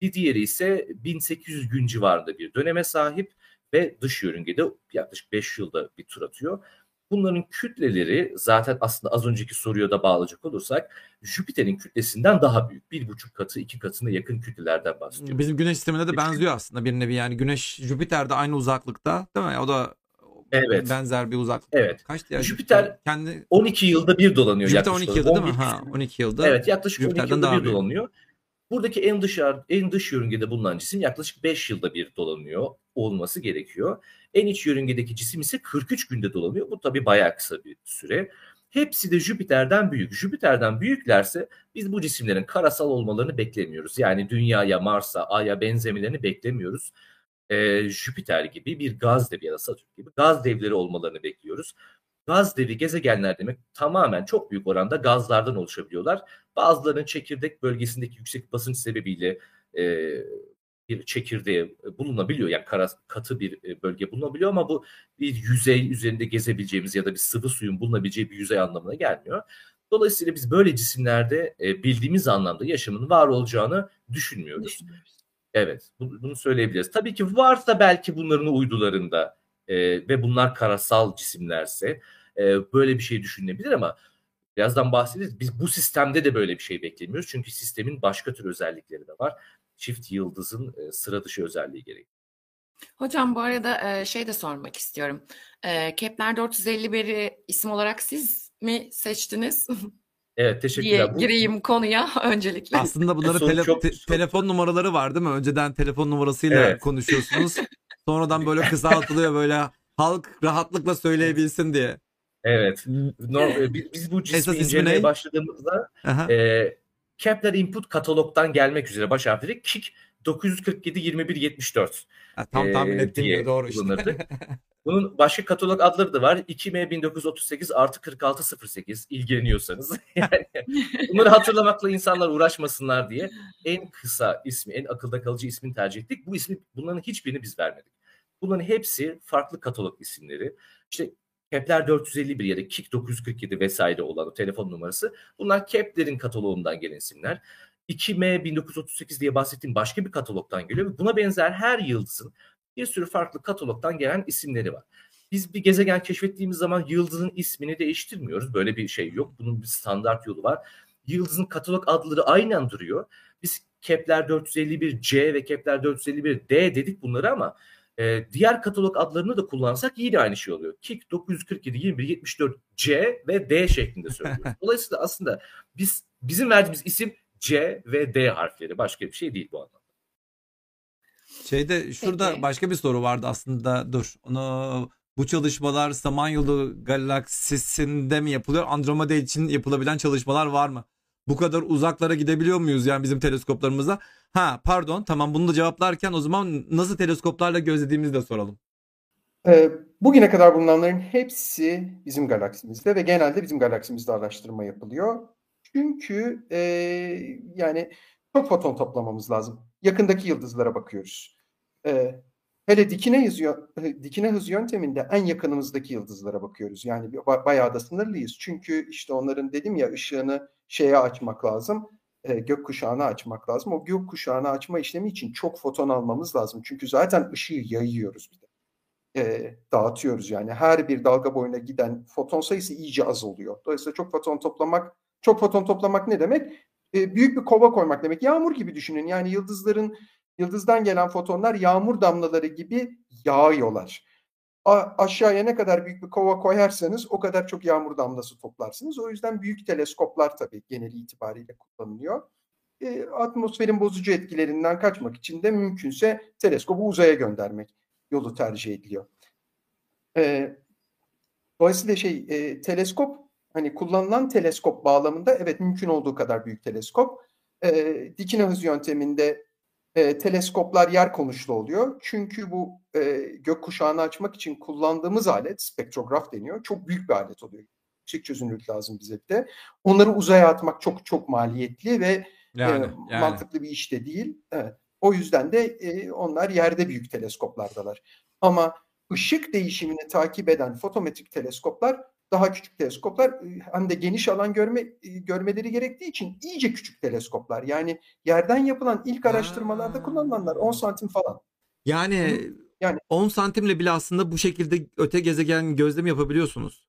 bir diğeri ise 1800 gün civarında bir döneme sahip ve dış yörüngede yaklaşık 5 yılda bir tur atıyor. Bunların kütleleri zaten aslında az önceki soruya da bağlayacak olursak Jüpiter'in kütlesinden daha büyük. Bir buçuk katı, iki katına yakın kütlelerden bahsediyoruz. Bizim güneş sistemine de benziyor aslında bir nevi yani güneş Jüpiter de aynı uzaklıkta değil mi? O da Evet. benzer bir uzaklık. Evet. Kaçtı ya? Jüpiter kendi 12 yılda bir dolanıyor Jüpiter yaklaşık 12 yılda değil mi? 11 Ha 12 yılda. Evet yaklaşık 12 Jüpiter'den yılda daha bir büyük. dolanıyor. Buradaki en dış en dış yörüngede bulunan cisim yaklaşık 5 yılda bir dolanıyor olması gerekiyor. En iç yörüngedeki cisim ise 43 günde dolanıyor. Bu tabii bayağı kısa bir süre. Hepsi de Jüpiter'den büyük. Jüpiter'den büyüklerse biz bu cisimlerin karasal olmalarını beklemiyoruz. Yani Dünya'ya, Mars'a, Ay'a benzemelerini beklemiyoruz. Ee, Jüpiter gibi bir gaz devi ya da Satürn gibi gaz devleri olmalarını bekliyoruz. Gaz devi gezegenler demek tamamen çok büyük oranda gazlardan oluşabiliyorlar. Bazılarının çekirdek bölgesindeki yüksek basınç sebebiyle e, bir çekirdeğe bulunabiliyor. Yani kara, katı bir e, bölge bulunabiliyor ama bu bir yüzey üzerinde gezebileceğimiz ya da bir sıvı suyun bulunabileceği bir yüzey anlamına gelmiyor. Dolayısıyla biz böyle cisimlerde e, bildiğimiz anlamda yaşamın var olacağını düşünmüyoruz. Evet, bunu, söyleyebiliriz. Tabii ki varsa belki bunların uydularında e, ve bunlar karasal cisimlerse e, böyle bir şey düşünülebilir ama birazdan bahsederiz. Biz bu sistemde de böyle bir şey beklemiyoruz. Çünkü sistemin başka tür özellikleri de var. Çift yıldızın e, sıra dışı özelliği gerekiyor. Hocam bu arada e, şey de sormak istiyorum. E, Kepler 451'i isim olarak siz mi seçtiniz? Evet diye teşekkürler. Bu- gireyim konuya öncelikle. Aslında bunların tele- çok- te- çok- telefon numaraları var değil mi? Önceden telefon numarasıyla Evet. konuşuyorsunuz. Sonradan böyle kısaltılıyor böyle halk rahatlıkla söyleyebilsin diye. Evet. No- biz, biz bu Esas cismi ismi incelemeye başladığımızda Aha. e, Kepler Input katalogdan gelmek üzere baş harfleri KIK 947 21 74 Ha, tam tahmin e, ettiğim diye doğru işte. Bunun başka katalog adları da var. 2M 1938 artı 4608 ilgileniyorsanız. Yani bunları hatırlamakla insanlar uğraşmasınlar diye en kısa ismi, en akılda kalıcı ismini tercih ettik. Bu ismi bunların hiçbirini biz vermedik. Bunların hepsi farklı katalog isimleri. İşte Kepler 451 ya da KIK 947 vesaire olan o telefon numarası. Bunlar Kepler'in kataloğundan gelen isimler. 2M 1938 diye bahsettiğim başka bir katalogdan geliyor buna benzer her yıldızın bir sürü farklı katalogdan gelen isimleri var. Biz bir gezegen keşfettiğimiz zaman yıldızın ismini değiştirmiyoruz. Böyle bir şey yok. Bunun bir standart yolu var. Yıldızın katalog adları aynen duruyor. Biz Kepler 451c ve Kepler 451d dedik bunları ama e, diğer katalog adlarını da kullansak yine aynı şey oluyor. KIK 947 21 74 C ve D şeklinde söylüyoruz. Dolayısıyla aslında biz bizim verdiğimiz isim C ve D harfleri. Başka bir şey değil bu anlamda. Şeyde şurada Peki. başka bir soru vardı aslında. Dur. Onu bu çalışmalar Samanyolu galaksisinde mi yapılıyor? Andromeda için yapılabilen çalışmalar var mı? Bu kadar uzaklara gidebiliyor muyuz yani bizim teleskoplarımızla? Ha pardon tamam bunu da cevaplarken o zaman nasıl teleskoplarla gözlediğimizi de soralım. Ee, bugüne kadar bulunanların hepsi bizim galaksimizde ve genelde bizim galaksimizde araştırma yapılıyor. Çünkü e, yani çok foton toplamamız lazım. Yakındaki yıldızlara bakıyoruz. E, hele dikine hız, dikine hız yönteminde en yakınımızdaki yıldızlara bakıyoruz. Yani bayağı da sınırlıyız. Çünkü işte onların dedim ya ışığını şeye açmak lazım. E, gökkuşağına açmak lazım. O gökkuşağını açma işlemi için çok foton almamız lazım. Çünkü zaten ışığı yayıyoruz bir de e, dağıtıyoruz yani. Her bir dalga boyuna giden foton sayısı iyice az oluyor. Dolayısıyla çok foton toplamak, çok foton toplamak ne demek? E, büyük bir kova koymak demek. Yağmur gibi düşünün. Yani yıldızların yıldızdan gelen fotonlar yağmur damlaları gibi yağıyorlar. A- aşağıya ne kadar büyük bir kova koyarsanız o kadar çok yağmur damlası toplarsınız. O yüzden büyük teleskoplar tabii geneli itibariyle kullanılıyor. E, atmosferin bozucu etkilerinden kaçmak için de mümkünse teleskobu uzaya göndermek yolu tercih ediliyor. E, dolayısıyla şey e, teleskop hani kullanılan teleskop bağlamında evet mümkün olduğu kadar büyük teleskop. E, dikine hız yönteminde e, teleskoplar yer konuşlu oluyor. Çünkü bu e, gökkuşağını açmak için kullandığımız alet spektrograf deniyor. Çok büyük bir alet oluyor. Yüksek çözünürlük lazım bize de. Onları uzaya atmak çok çok maliyetli ve Yani, e, yani. mantıklı bir iş de değil. Evet. O yüzden de e, onlar yerde büyük teleskoplardalar. Ama ışık değişimini takip eden fotometrik teleskoplar daha küçük teleskoplar e, hem de geniş alan görme e, görmeleri gerektiği için iyice küçük teleskoplar. Yani yerden yapılan ilk araştırmalarda Ha. kullanılanlar 10 santim falan. Yani, Yani- 10 santimle bile aslında bu şekilde öte gezegen gözlemi yapabiliyorsunuz.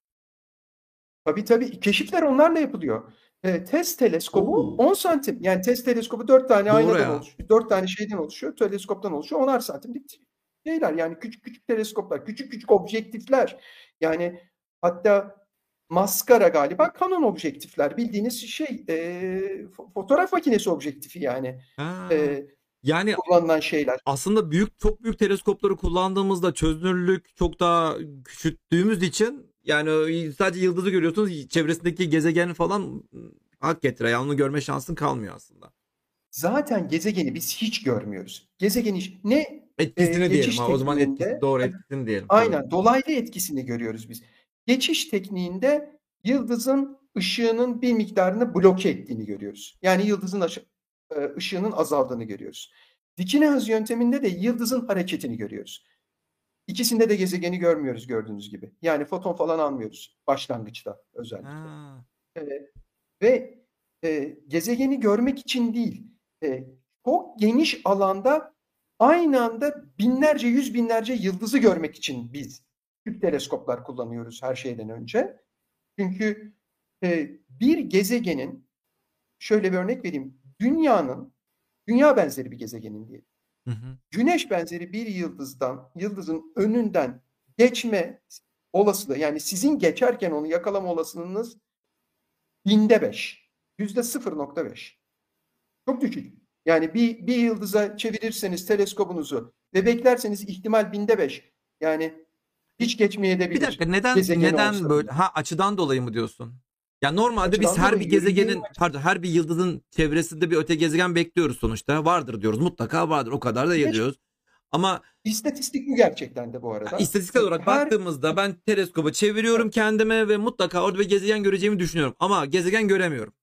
Tabii tabii keşifler onlarla yapılıyor. E, test teleskobu Oo. 10 santim. Yani test teleskobu 4 tane Doğru aynadan ya. oluşuyor. 4 tane şeyden oluşuyor. Teleskoptan oluşuyor. 10'ar santimlik şeyler. Yani küçük küçük teleskoplar, küçük küçük objektifler. Yani hatta maskara galiba Canon objektifler. Bildiğiniz şey e, fo- fotoğraf makinesi objektifi yani Ha. e, Yani kullanılan şeyler. aslında büyük çok büyük teleskopları kullandığımızda çözünürlük çok daha küçülttüğümüz için yani sadece yıldızı görüyorsunuz çevresindeki gezegen falan hak getire. Yani onu görme şansın kalmıyor aslında. Zaten gezegeni biz hiç görmüyoruz. Gezegeni ne Etkisini Ee, diyelim. Ha, o zaman etkisi doğru etkisini diyelim. Aynen dolaylı etkisini görüyoruz biz. Geçiş tekniğinde yıldızın ışığının bir miktarını bloke ettiğini görüyoruz. Yani yıldızın e, ışığının azaldığını görüyoruz. Dikine hız yönteminde de yıldızın hareketini görüyoruz. İkisinde de gezegeni görmüyoruz gördüğünüz gibi. Yani foton falan almıyoruz başlangıçta özellikle. Ha. Ee, ve e, gezegeni görmek için değil, e, çok geniş alanda aynı anda binlerce, yüz binlerce yıldızı görmek için biz küp teleskoplar kullanıyoruz her şeyden önce. Çünkü e, bir gezegenin, şöyle bir örnek vereyim, dünyanın, dünya benzeri bir gezegenin diyelim. Hı hı. Güneş benzeri bir yıldızdan, yıldızın önünden geçme olasılığı, yani sizin geçerken onu yakalama olasılığınız binde 5. Yüzde 0.5. Çok düşük. Yani bir, bir yıldıza çevirirseniz teleskobunuzu ve beklerseniz ihtimal binde 5. Yani hiç geçmeyebilir. Bir dakika neden neden olsa böyle ha açıdan dolayı mı diyorsun? Ya normalde biz Açıdan her dolayı bir gezegenin pardon her bir yıldızın çevresinde bir öte gezegen bekliyoruz sonuçta. Vardır diyoruz. Mutlaka vardır. O kadar da Evet. diyoruz. Ama İstatistik bu gerçekten de bu arada. istatistiksel olarak Her- baktığımızda ben teleskobu çeviriyorum kendime ve mutlaka orada bir gezegen göreceğimi düşünüyorum. Ama gezegen göremiyorum.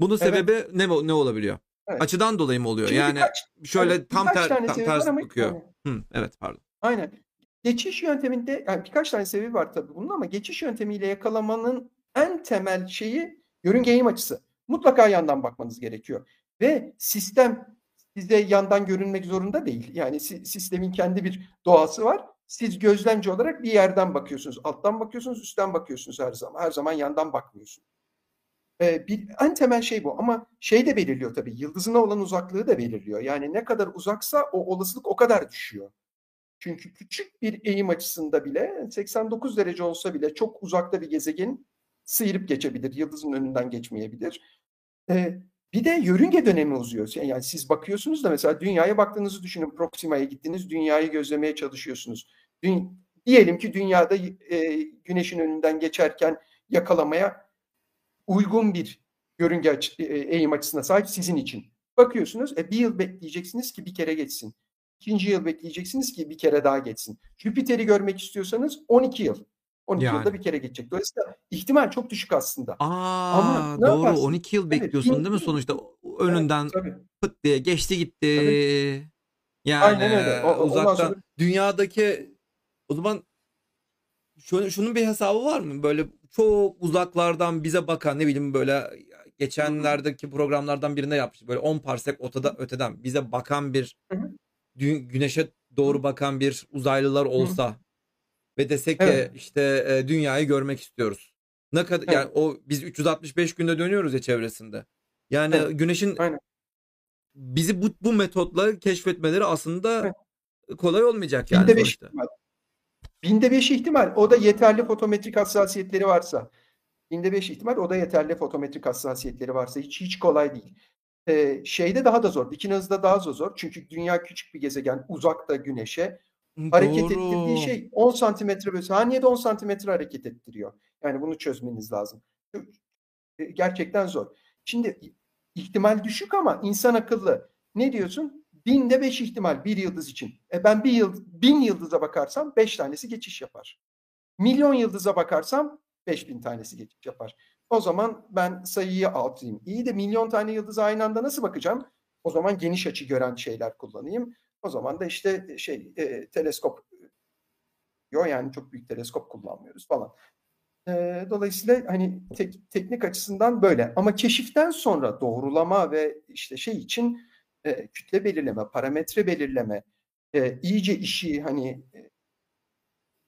Bunun Evet. sebebi ne ne olabiliyor? Evet. Açıdan dolayı mı oluyor? Çünkü yani birkaç- şöyle evet, tam ter, tam ama- bakıyor. yani- Hı, evet pardon. Aynen. Geçiş yönteminde yani birkaç tane sebebi var tabii bunun ama geçiş yöntemiyle yakalamanın en temel şeyi yörünge eğim açısı. Mutlaka yandan bakmanız gerekiyor. Ve sistem size yandan görünmek zorunda değil. Yani si- sistemin kendi bir doğası var. Siz gözlemci olarak bir yerden bakıyorsunuz. Alttan bakıyorsunuz, üstten bakıyorsunuz her zaman. Her zaman yandan bakmıyorsunuz. Ee, bir, en temel şey bu ama şey de belirliyor tabii. Yıldızına olan uzaklığı da belirliyor. Yani ne kadar uzaksa o olasılık o kadar düşüyor. Çünkü küçük bir eğim açısında bile 89 derece olsa bile çok uzakta bir gezegen sıyırıp geçebilir. Yıldızın önünden geçmeyebilir. Ee, bir de yörünge dönemi uzuyor. Yani siz bakıyorsunuz da mesela dünyaya baktığınızı düşünün. Proxima'ya gittiniz, dünyayı gözlemeye çalışıyorsunuz. Dü- diyelim ki dünyada e, güneşin önünden geçerken yakalamaya uygun bir yörünge açı- e, eğim açısına sahip sizin için. Bakıyorsunuz, e, bir yıl bekleyeceksiniz ki bir kere geçsin. İkinci yıl bekleyeceksiniz ki bir kere daha geçsin. Jüpiter'i görmek istiyorsanız 12 yıl. 12 Yani. yılda bir kere geçecek. Dolayısıyla ihtimal çok düşük aslında. Aa Ama doğru yaparsın? 12 yıl Evet, bekliyorsun bin- değil mi sonuçta? Önünden Evet, tabii. pıt diye geçti gitti. Tabii. Yani Aynen öyle. O- uzaktan sonra- dünyadaki o zaman şöyle şunun bir hesabı var mı? Böyle çok uzaklardan bize bakan ne bileyim böyle geçenlerdeki programlardan birinde yapmış. Böyle 10 parsek ötede, öteden bize bakan bir Hı hı. dü- güneşe doğru bakan bir uzaylılar olsa ve desek ki Evet. işte e, dünyayı görmek istiyoruz. Ne kadar Evet. yani o biz 365 günde dönüyoruz ya çevresinde. Yani Evet. güneşin Aynen. bizi bu bu metotla keşfetmeleri aslında Evet. kolay olmayacak yani Binde beş sonuçta. ihtimal. Binde beş ihtimal. O da yeterli fotometrik hassasiyetleri varsa. Binde beş ihtimal o da yeterli fotometrik hassasiyetleri varsa. Hiç hiç kolay değil. Ee, şeyde daha da zor. Dikine hızda daha da zor. Çünkü dünya küçük bir gezegen. Uzakta güneşe. Hareket Doğru. ettirdiği şey 10 santimetre bölü saniyede 10 santimetre hareket ettiriyor. Yani bunu çözmeniz lazım. E, Gerçekten zor. Şimdi ihtimal düşük ama insan akıllı. Ne diyorsun? Binde beş ihtimal bir yıldız için. E ben bir yıl, bin yıldıza bakarsam beş tanesi geçiş yapar. Milyon yıldıza bakarsam beş bin tanesi geçiş yapar. O zaman ben sayıyı altayım. İyi de milyon tane yıldıza aynı anda nasıl bakacağım? O zaman geniş açı gören şeyler kullanayım. O zaman da işte şey e, teleskop yok yani çok büyük teleskop kullanmıyoruz falan. E, dolayısıyla hani tek- teknik açısından böyle ama keşiften sonra doğrulama ve işte şey için e, kütle belirleme, parametre belirleme, e, iyice işi hani e,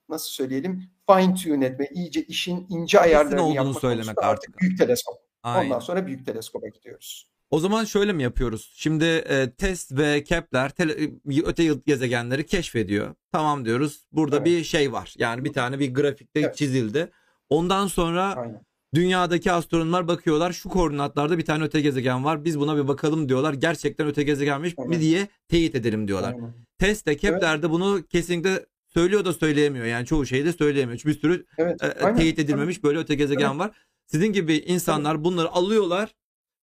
nasıl söyleyelim fine tune etme, iyice işin ince ayarlarını yapmak söylemek artık. büyük teleskop. Aynen. Ondan sonra büyük teleskoba gidiyoruz. O zaman şöyle mi yapıyoruz? Şimdi e, Test ve Kepler tele- e, öte gezegenleri keşfediyor. Tamam diyoruz. Burada Evet. bir şey var. Yani bir tane bir grafikte Evet. çizildi. Ondan sonra Aynen. dünyadaki astronomlar bakıyorlar. Şu koordinatlarda bir tane öte gezegen var. Biz buna bir bakalım diyorlar. Gerçekten öte gezegenmiş mi Evet. diye teyit edelim diyorlar. Aynen. Test de Kepler de bunu kesinlikle söylüyor da söyleyemiyor. Yani çoğu şeyi de söyleyemiyor. Bir sürü Evet. e, aynen. teyit edilmemiş böyle öte gezegen var. Sizin gibi insanlar bunları alıyorlar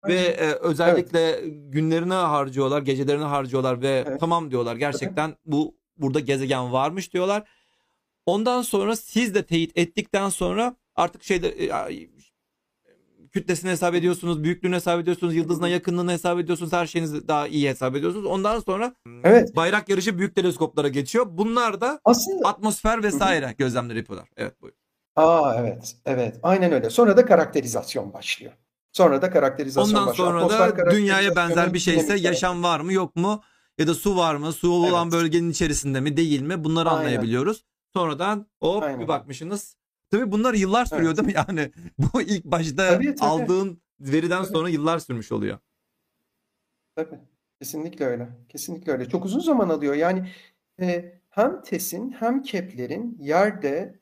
ve e, özellikle günlerini harcıyorlar, gecelerini harcıyorlar ve Evet. tamam diyorlar gerçekten bu burada gezegen varmış diyorlar. Ondan sonra siz de teyit ettikten sonra artık şeyde e, kütlesini hesap ediyorsunuz, büyüklüğünü hesap ediyorsunuz, yıldızına yakınlığını hesap ediyorsunuz, her şeyinizi daha iyi hesap ediyorsunuz. Ondan sonra Evet. bayrak yarışı büyük teleskoplara geçiyor. Bunlar da Aslında atmosfer vesaire gözlemleri yapıyorlar. Evet buyur. Aa evet, evet. Aynen öyle. Sonra da karakterizasyon başlıyor. Sonra da karakterizasyon Ondan başlıyor. sonra Atmosfer da dünyaya benzer bir şeyse yaşam var mı yok mu ya da su var mı? Su olan Evet. bölgenin içerisinde mi değil mi? Bunları Aynen. anlayabiliyoruz. Sonradan hop Aynen. bir bakmışsınız. Tabii bunlar yıllar sürüyor Evet. değil mi? Yani bu ilk başta Tabii, tabii. aldığın veriden Tabii. sonra yıllar sürmüş oluyor. Tabii. Kesinlikle öyle. Kesinlikle öyle. Çok uzun zaman alıyor. Yani e, hem TES'in hem Kepler'in yerde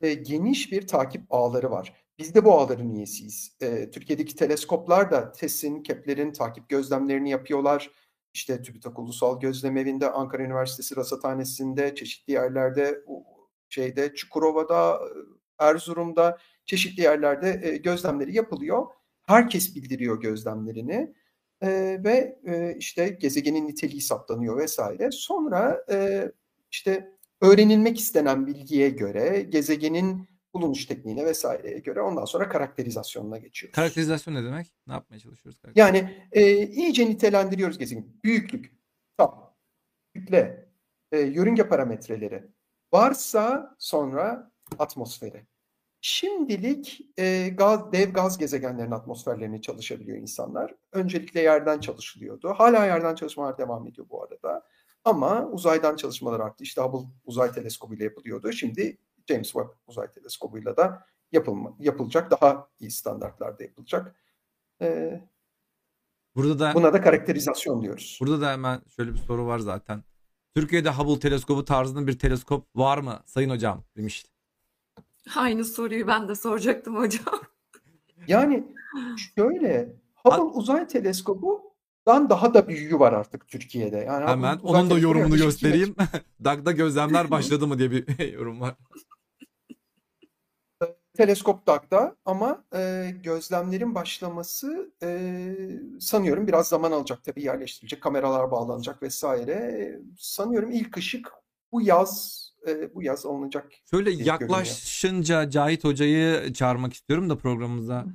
e, geniş bir takip ağları var. Biz de bu ağların üyesiyiz. E, Türkiye'deki teleskoplar da TES'in, Kepler'in takip gözlemlerini yapıyorlar. İşte TÜBİTAK Ulusal Gözlem Evi'nde, Ankara Üniversitesi Rasathanesi'nde, çeşitli yerlerde, şeyde, Çukurova'da, Erzurum'da, çeşitli yerlerde e, gözlemleri yapılıyor. Herkes bildiriyor gözlemlerini e, ve e, işte gezegenin niteliği saptanıyor vesaire. Sonra e, işte öğrenilmek istenen bilgiye göre gezegenin bulunuş tekniğine vesaireye göre ondan sonra karakterizasyonuna geçiyoruz. Karakterizasyon ne demek? Ne yapmaya çalışıyoruz? Yani e, iyice nitelendiriyoruz gezegeni. Büyüklük, tap, kütle, e, yörünge parametreleri. Varsa sonra atmosferi. Şimdilik e, gaz, dev gaz gezegenlerin atmosferlerini çalışabiliyor insanlar. Öncelikle yerden çalışılıyordu. Hala yerden çalışmalar devam ediyor bu arada. Ama uzaydan çalışmalar arttı. İşte Hubble uzay teleskobu ile yapılıyordu. Şimdi James Webb uzay teleskobuyla da yapılma, yapılacak. Daha iyi standartlarda yapılacak. Ee, burada da buna da karakterizasyon diyoruz. Burada da hemen şöyle bir soru var zaten. Türkiye'de Hubble teleskobu tarzında bir teleskop var mı Sayın Hocam demişti. Aynı soruyu ben de soracaktım hocam. Yani şöyle Hubble uzay teleskobudan daha da büyüğü var artık Türkiye'de. Yani Hemen onun da teleskobu yorumunu göstereyim. DAG'da gözlemler başladı mı diye bir yorum var. Teleskop DAG'da ama e, gözlemlerin başlaması e, sanıyorum biraz zaman alacak tabii yerleştirilecek, kameralar bağlanacak vesaire. Sanıyorum ilk ışık bu yaz e, bu yaz alınacak. Şöyle yaklaşınca görünüyor. Cahit Hoca'yı çağırmak istiyorum da programımıza.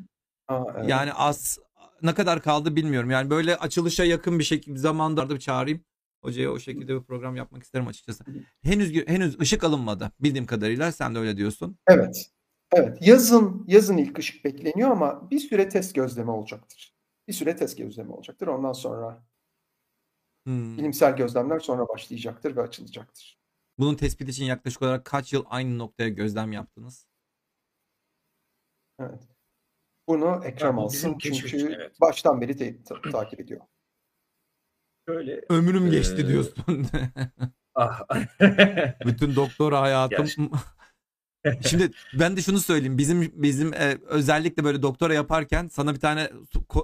Aa, evet. Yani az ne kadar kaldı bilmiyorum. Yani böyle açılışa yakın bir şekilde zamanda bir çağırayım. Hocaya o şekilde bir program yapmak isterim açıkçası. Henüz henüz ışık alınmadı bildiğim kadarıyla. Sen de öyle diyorsun. Evet. Evet. Yazın yazın ilk ışık bekleniyor ama bir süre test gözleme olacaktır. Bir süre test gözleme olacaktır. Ondan sonra Hmm. bilimsel gözlemler sonra başlayacaktır ve açılacaktır. Bunun tespit için yaklaşık olarak kaç yıl aynı noktaya gözlem yaptınız? Evet. Bunu Ekrem Yani alsın çünkü için, evet. baştan beri te- ta- takip ediyor. Şöyle Ömrüm geçti Ee, diyorsun. ah Bütün doktora hayatım. Şimdi ben de şunu söyleyeyim. Bizim bizim e, özellikle böyle doktora yaparken sana bir tane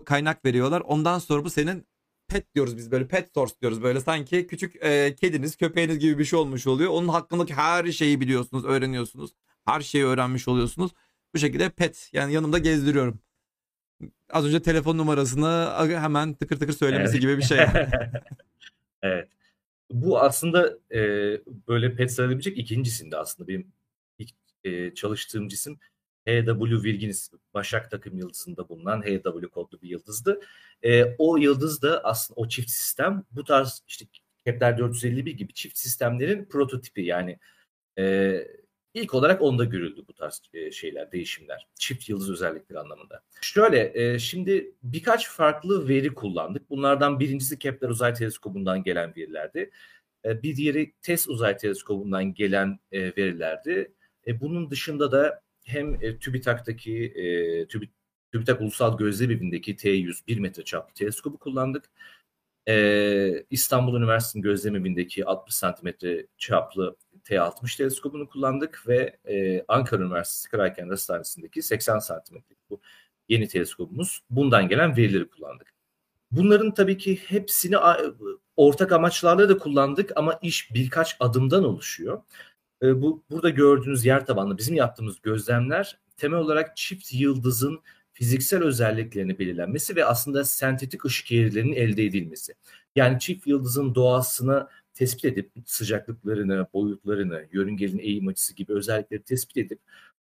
kaynak veriyorlar. Ondan sonra bu senin pet diyoruz biz böyle pet source diyoruz böyle sanki küçük e, kediniz köpeğiniz gibi bir şey olmuş oluyor. Onun hakkındaki her şeyi biliyorsunuz, öğreniyorsunuz. Her şeyi öğrenmiş oluyorsunuz. Bu şekilde pet yani yanımda gezdiriyorum. Az önce telefon numarasını hemen tıkır tıkır söylemesi Evet. gibi bir şey. evet. Bu aslında e, böyle pet sayılabilecek ikincisinde aslında benim ilk e, çalıştığım cisim HW Virginis Başak takım yıldızında bulunan HW kodlu bir yıldızdı. E, o yıldız da aslında o çift sistem bu tarz işte Kepler 451 gibi çift sistemlerin prototipi yani e, ilk olarak onda görüldü bu tarz e, şeyler, değişimler. Çift yıldız özellikleri anlamında. Şöyle e, şimdi birkaç farklı veri kullandık. Bunlardan birincisi Kepler Uzay Teleskobu'ndan gelen verilerdi. E, bir diğeri TESS Uzay Teleskobu'ndan gelen e, verilerdi. E, bunun dışında da hem e, TÜBİTAK'taki e, TÜBİ- TÜBİTAK Ulusal Gözlem Evi'ndeki T100 1 metre çaplı teleskobu kullandık. E, İstanbul Üniversitesi'nin Gözlem Evi'ndeki 60 santimetre çaplı T60 teleskobunu kullandık ve e, Ankara Üniversitesi Kraken Hastanesi'ndeki 80 santimetre bu yeni teleskobumuz. Bundan gelen verileri kullandık. Bunların tabii ki hepsini ortak amaçlarla da kullandık ama iş birkaç adımdan oluşuyor. E, bu burada gördüğünüz yer tabanlı bizim yaptığımız gözlemler temel olarak çift yıldızın fiziksel özelliklerini belirlenmesi ve aslında sentetik ışık eğrilerinin elde edilmesi. Yani çift yıldızın doğasını tespit edip sıcaklıklarını, boyutlarını, yörüngenin eğim açısı gibi özellikleri tespit edip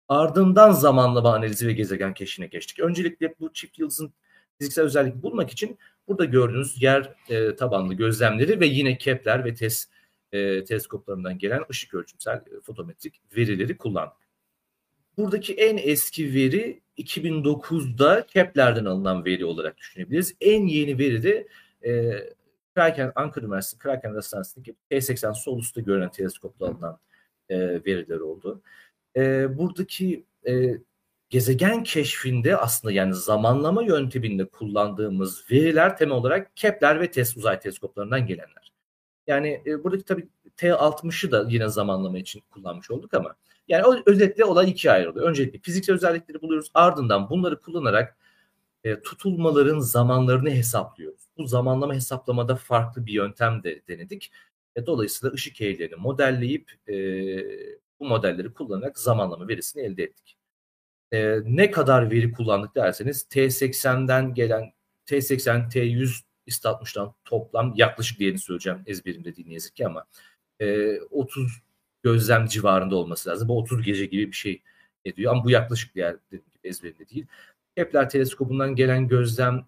ardından zamanlama analizi ve gezegen keşfine geçtik. Öncelikle bu çift yıldızın fiziksel özellik bulmak için burada gördüğünüz yer e, tabanlı gözlemleri ve yine Kepler ve TESS e, teleskoplarından gelen ışık ölçümsel e, fotometrik verileri kullandık. Buradaki en eski veri 2009'da Kepler'den alınan veri olarak düşünebiliriz. En yeni veri de e, Kraken, Ankara Üniversitesi Kraken Hastanesi'ndeki T80 sol üstte görünen teleskopla alınan e, veriler oldu. E, buradaki e, gezegen keşfinde aslında yani zamanlama yönteminde kullandığımız veriler temel olarak Kepler ve TESS uzay teleskoplarından gelenler. Yani e, buradaki tabii T60'ı da yine zamanlama için kullanmış olduk ama yani özetle olay ikiye ayrılıyor. Öncelikle fiziksel özellikleri buluyoruz. Ardından bunları kullanarak e, tutulmaların zamanlarını hesaplıyoruz. Bu zamanlama hesaplamada farklı bir yöntem de denedik. E, dolayısıyla ışık eğrilerini modelleyip e, bu modelleri kullanarak zamanlama verisini elde ettik. E, ne kadar veri kullandık derseniz T80'den gelen T80, T100 ist toplam yaklaşık diyerini söyleyeceğim ezberimde değil ne yazık ki ama e, 30 gözlem civarında olması lazım. Bu 30 gece gibi bir şey ediyor ama bu yaklaşık diğer dediğim gibi ezberimde değil. Kepler teleskobundan gelen gözlem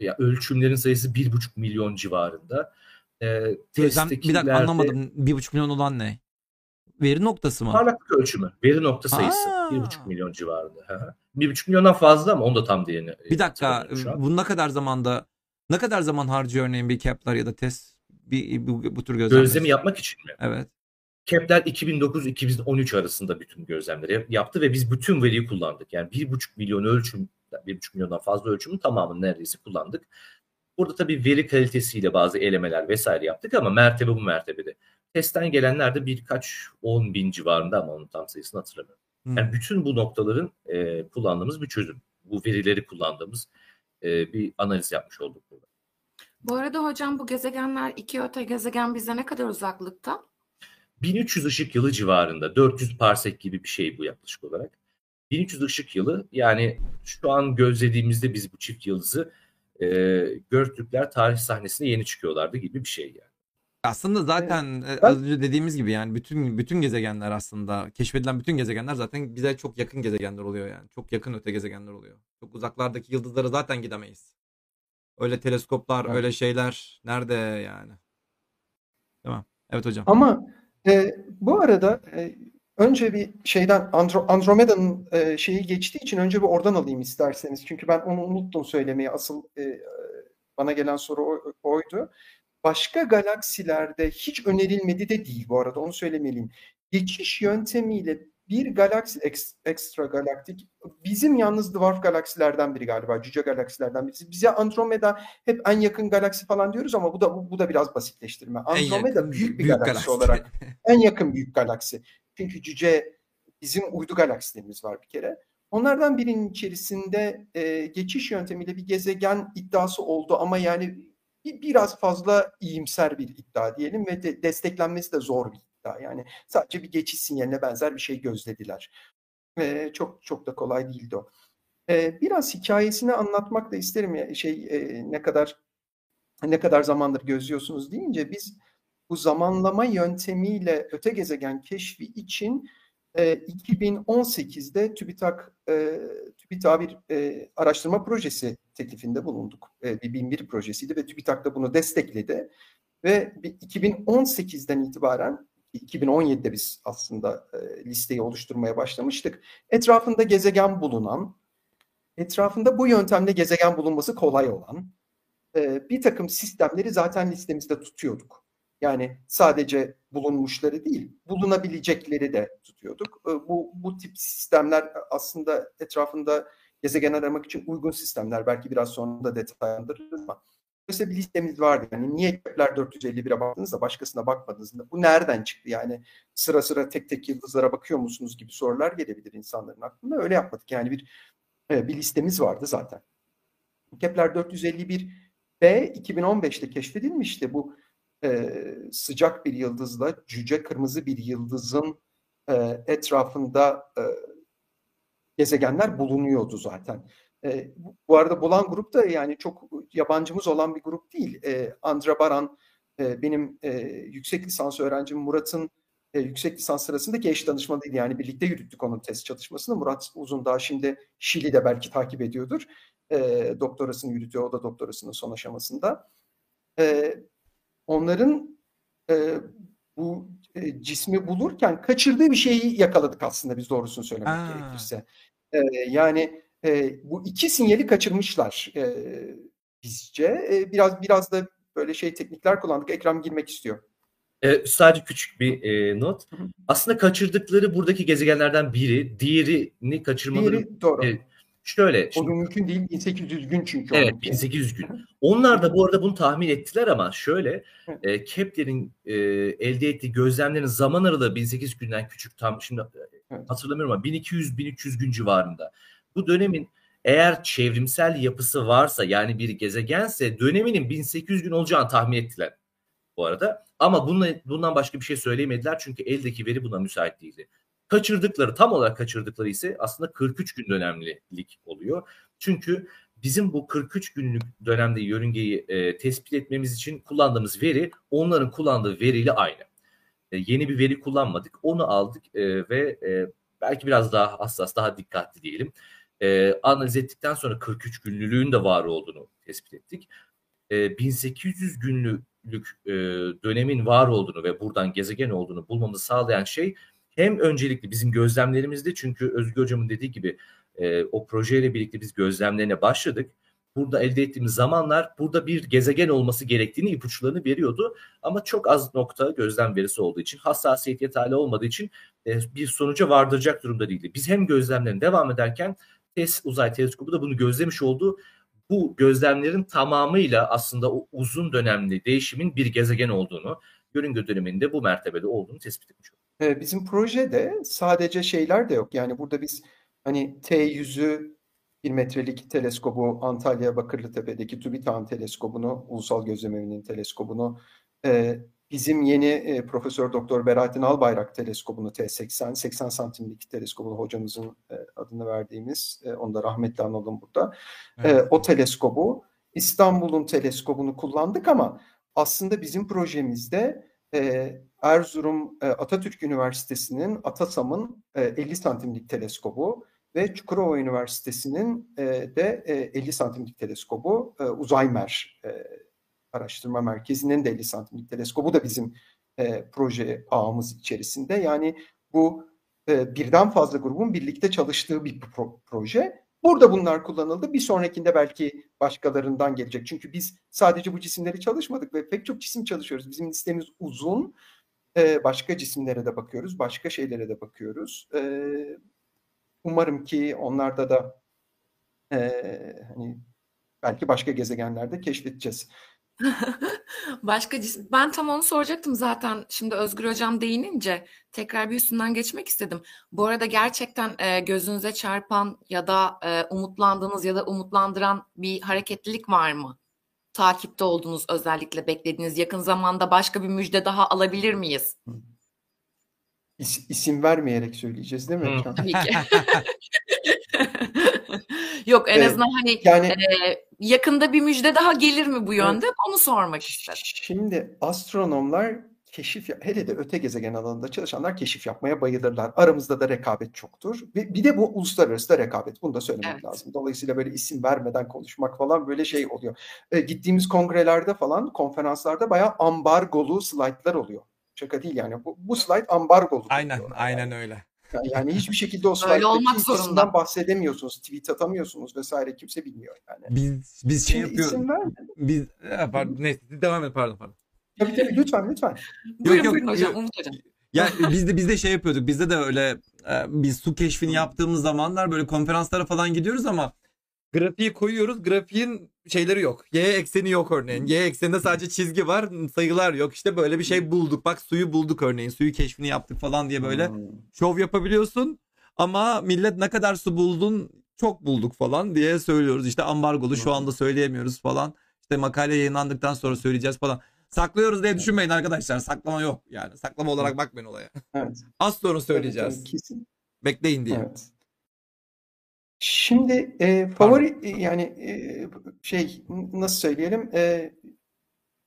ya ölçümlerin sayısı 1,5 milyon civarında. E, gözlem, bir dakika anlamadım. 1,5 milyon olan ne? Veri noktası mı? Parlaklık ölçümü. Veri nokta sayısı. Aa. 1,5 milyon civarında. 1,5 milyondan fazla ama onu da tam. E, bir dakika. Bu ne kadar zamanda ne kadar zaman harcıyor örneğin bir Kepler ya da test bir, bu, bu tür gözlemler? Gözlemi yapmak için mi? Evet. Kepler 2009-2013 arasında bütün gözlemleri yaptı ve biz bütün veriyi kullandık. Yani 1,5 milyon ölçüm, 1,5 milyondan fazla ölçümün tamamını neredeyse kullandık. Burada tabii veri kalitesiyle bazı elemeler vesaire yaptık ama mertebe bu mertebede. Testten gelenler de birkaç 10 bin civarında ama onun tam sayısını hatırlamıyorum. Hmm. Yani bütün bu noktaların e, kullandığımız bir çözüm. Bu verileri kullandığımız e, bir analiz yapmış olduk burada. Bu arada hocam bu gezegenler iki öte gezegen bize ne kadar uzaklıkta? 1300 ışık yılı civarında 400 parsek gibi bir şey bu yaklaşık olarak. 1300 ışık yılı yani şu an gözlediğimizde biz bu çift yıldızı e, Göktürkler tarih sahnesine yeni çıkıyorlardı gibi bir şey yani. Aslında zaten e, az önce dediğimiz gibi yani bütün bütün gezegenler aslında keşfedilen bütün gezegenler zaten bize çok yakın gezegenler oluyor yani. Çok yakın öte gezegenler oluyor. Çok uzaklardaki yıldızlara zaten gidemeyiz. Öyle teleskoplar, evet. öyle şeyler nerede yani? Tamam. Evet hocam. Ama e, bu arada e, önce bir şeyden Andro, Andromeda'nın e, şeyi geçtiği için önce bir oradan alayım isterseniz. Çünkü ben onu unuttum söylemeyi. Asıl e, bana gelen soru oydu. Başka galaksilerde hiç önerilmedi de değil bu arada onu söylemeliyim. Geçiş yöntemiyle bir galaksi ekstra galaktik bizim yalnız dwarf galaksilerden biri galiba cüce galaksilerden birisi. Bize Andromeda hep en yakın galaksi falan diyoruz ama bu da bu, bu da biraz basitleştirme. Andromeda yakın, büyük bir büyük galaksi, galaksi olarak en yakın büyük galaksi. Çünkü cüce bizim uydu galaksilerimiz var bir kere. Onlardan birinin içerisinde e, geçiş yöntemiyle bir gezegen iddiası oldu ama yani biraz fazla iyimser bir iddia diyelim ve de desteklenmesi de zor bir iddia. Yani sadece bir geçiş sinyaline benzer bir şey gözlediler. E, çok çok da kolay değildi o. E, biraz hikayesini anlatmak da isterim ya şey e, ne kadar ne kadar zamandır gözlüyorsunuz deyince biz bu zamanlama yöntemiyle öte gezegen keşfi için e, 2018'de TÜBİTAK e, TÜBİTAK bir e, araştırma projesi teklifinde bulunduk. E, bir bin bir projesiydi ve TÜBİTAK da bunu destekledi. Ve 2018'den itibaren 2017'de biz aslında e, listeyi oluşturmaya başlamıştık. Etrafında gezegen bulunan, etrafında bu yöntemle gezegen bulunması kolay olan e, bir takım sistemleri zaten listemizde tutuyorduk. Yani sadece bulunmuşları değil, bulunabilecekleri de tutuyorduk. E, bu, bu tip sistemler aslında etrafında gezegen aramak için uygun sistemler. Belki biraz sonra da detaylandırırız ama Dolayısıyla bir listemiz vardı. Yani niye Kepler 451'e baktınız da başkasına bakmadınız da bu nereden çıktı? Yani sıra sıra tek tek yıldızlara bakıyor musunuz gibi sorular gelebilir insanların aklına. Öyle yapmadık. Yani bir e, bir listemiz vardı zaten. Kepler 451 B 2015'te keşfedilmişti. Bu e, sıcak bir yıldızla cüce kırmızı bir yıldızın e, etrafında e, gezegenler bulunuyordu zaten. E, bu arada bulan grup da yani çok yabancımız olan bir grup değil. E, Andra Baran e, benim e, yüksek lisans öğrencim Murat'ın e, yüksek lisans sırasındaki eş danışmanıydı. Yani birlikte yürüttük onun test çalışmasını. Murat Uzundağ şimdi Şili'de belki takip ediyordur. E, doktorasını yürütüyor. O da doktorasının son aşamasında. E, onların e, bu e, cismi bulurken kaçırdığı bir şeyi yakaladık aslında biz doğrusunu söylemek Aa. gerekirse. E, yani e, bu iki sinyali kaçırmışlar e, bizce. E, biraz biraz da böyle şey teknikler kullandık. Ekrem girmek istiyor. E, sadece küçük bir e, not. Aslında kaçırdıkları buradaki gezegenlerden biri, diğerini kaçırmaları Diğeri, doğru. E, Şöyle O şimdi da mümkün değil. 1800 gün çünkü. Evet onunki. 1800 gün. Onlar da bu arada bunu tahmin ettiler ama şöyle e, Kepler'in e, elde ettiği gözlemlerin zaman aralığı 1800 günden küçük tam şimdi e, hatırlamıyorum ama 1200-1300 gün civarında. Bu dönemin eğer çevrimsel yapısı varsa yani bir gezegense döneminin 1800 gün olacağını tahmin ettiler bu arada. Ama bununla, bundan başka bir şey söyleyemediler çünkü eldeki veri buna müsait değildi. Kaçırdıkları tam olarak kaçırdıkları ise aslında 43 gün dönemlilik oluyor. Çünkü bizim bu 43 günlük dönemde yörüngeyi e, tespit etmemiz için kullandığımız veri onların kullandığı veriyle aynı. E, yeni bir veri kullanmadık. Onu aldık e, ve e, belki biraz daha hassas, daha dikkatli diyelim. E, analiz ettikten sonra 43 günlülüğün de var olduğunu tespit ettik. E, 1800 günlük e, dönemin var olduğunu ve buradan gezegen olduğunu bulmamızı sağlayan şey hem öncelikli bizim gözlemlerimizde çünkü Özgür Hocam'ın dediği gibi e, o projeyle birlikte biz gözlemlerine başladık. Burada elde ettiğimiz zamanlar burada bir gezegen olması gerektiğini ipuçlarını veriyordu. Ama çok az nokta gözlem verisi olduğu için hassasiyet yeterli olmadığı için e, bir sonuca vardıracak durumda değildi. Biz hem gözlemlerin devam ederken TESS uzay teleskobu da bunu gözlemiş oldu. Bu gözlemlerin tamamıyla aslında o uzun dönemli değişimin bir gezegen olduğunu, yörünge döneminde bu mertebede olduğunu tespit etmiş olduk. Bizim projede sadece şeyler de yok. Yani burada biz hani T100'ü bir metrelik teleskobu Antalya Bakırlıtepe'deki TÜBİTAK teleskobunu, Ulusal Gözlem Evi'nin teleskobunu, e, bizim yeni e, Profesör Doktor Berattin Albayrak teleskobunu T80, 80 santimlik teleskobunu hocamızın e, adını verdiğimiz, e, onu da rahmetli analım burada. E, Evet. o teleskobu, İstanbul'un teleskobunu kullandık ama aslında bizim projemizde e, Erzurum e, Atatürk Üniversitesi'nin Atasam'ın e, 50 santimlik teleskobu ve Çukurova Üniversitesi'nin e, de e, 50 santimlik teleskobu e, Uzaymer e, Araştırma Merkezi'nin de 50 santimlik teleskobu da bizim e, proje ağımız içerisinde. Yani bu e, birden fazla grubun birlikte çalıştığı bir pro- proje. Burada bunlar kullanıldı. Bir sonrakinde belki başkalarından gelecek. Çünkü biz sadece bu cisimleri çalışmadık ve pek çok cisim çalışıyoruz. Bizim listemiz uzun. Ee, başka cisimlere de bakıyoruz, başka şeylere de bakıyoruz. Ee, umarım ki onlarda da ee, hani belki başka gezegenlerde keşfedeceğiz. Başka cisim. Ben tam onu soracaktım zaten. Şimdi Özgür Hocam değinince tekrar bir üstünden geçmek istedim. Bu arada gerçekten e, gözünüze çarpan ya da e, umutlandığınız ya da umutlandıran bir hareketlilik var mı? Takipte olduğunuz özellikle beklediğiniz yakın zamanda başka bir müjde daha alabilir miyiz? İs- isim vermeyerek söyleyeceğiz değil mi? Tabii ki. Yok en Evet, azından hani Yani e, yakında bir müjde daha gelir mi bu yönde? Onu sormak istedim. Şimdi astronomlar keşif hele de öte gezegen alanında çalışanlar keşif yapmaya bayılırlar. Aramızda da rekabet çoktur. Ve bir de bu uluslararası da rekabet. Bunu da söylemek Evet. lazım. Dolayısıyla böyle isim vermeden konuşmak falan böyle şey oluyor. E, gittiğimiz kongrelerde falan, konferanslarda bayağı ambargolu slaytlar oluyor. Şaka değil yani. Bu, bu slayt ambargolu Aynen, diyorlar aynen yani. öyle. Yani, hiçbir şekilde o Öyle olmak zorunda. bahsedemiyorsunuz, tweet atamıyorsunuz vesaire kimse bilmiyor yani. Biz biz şey Şimdi yapıyoruz. Biz e, pardon, neyse devam et pardon pardon. Tabii tabii lütfen lütfen. Buyurun yok, buyurun hocam, yok. Umut hocam. Ya biz de biz de şey yapıyorduk. Bizde de öyle e, biz su keşfini yaptığımız zamanlar böyle konferanslara falan gidiyoruz ama grafiği koyuyoruz. Grafiğin şeyleri yok. Y ekseni yok örneğin. Y ekseninde sadece çizgi var, sayılar yok. İşte böyle bir şey bulduk. Bak suyu bulduk örneğin. Suyu keşfini yaptık falan diye böyle şov yapabiliyorsun. Ama millet ne kadar su buldun çok bulduk falan diye söylüyoruz. İşte ambargolu şu anda söyleyemiyoruz falan. İşte makale yayınlandıktan sonra söyleyeceğiz falan. Saklıyoruz diye düşünmeyin arkadaşlar. Saklama yok yani. Saklama olarak bakmayın olaya. Evet. Az sonra söyleyeceğiz. tabii, kesin. Bekleyin diye. Evet. Şimdi e, favori e, yani e, şey nasıl söyleyelim e,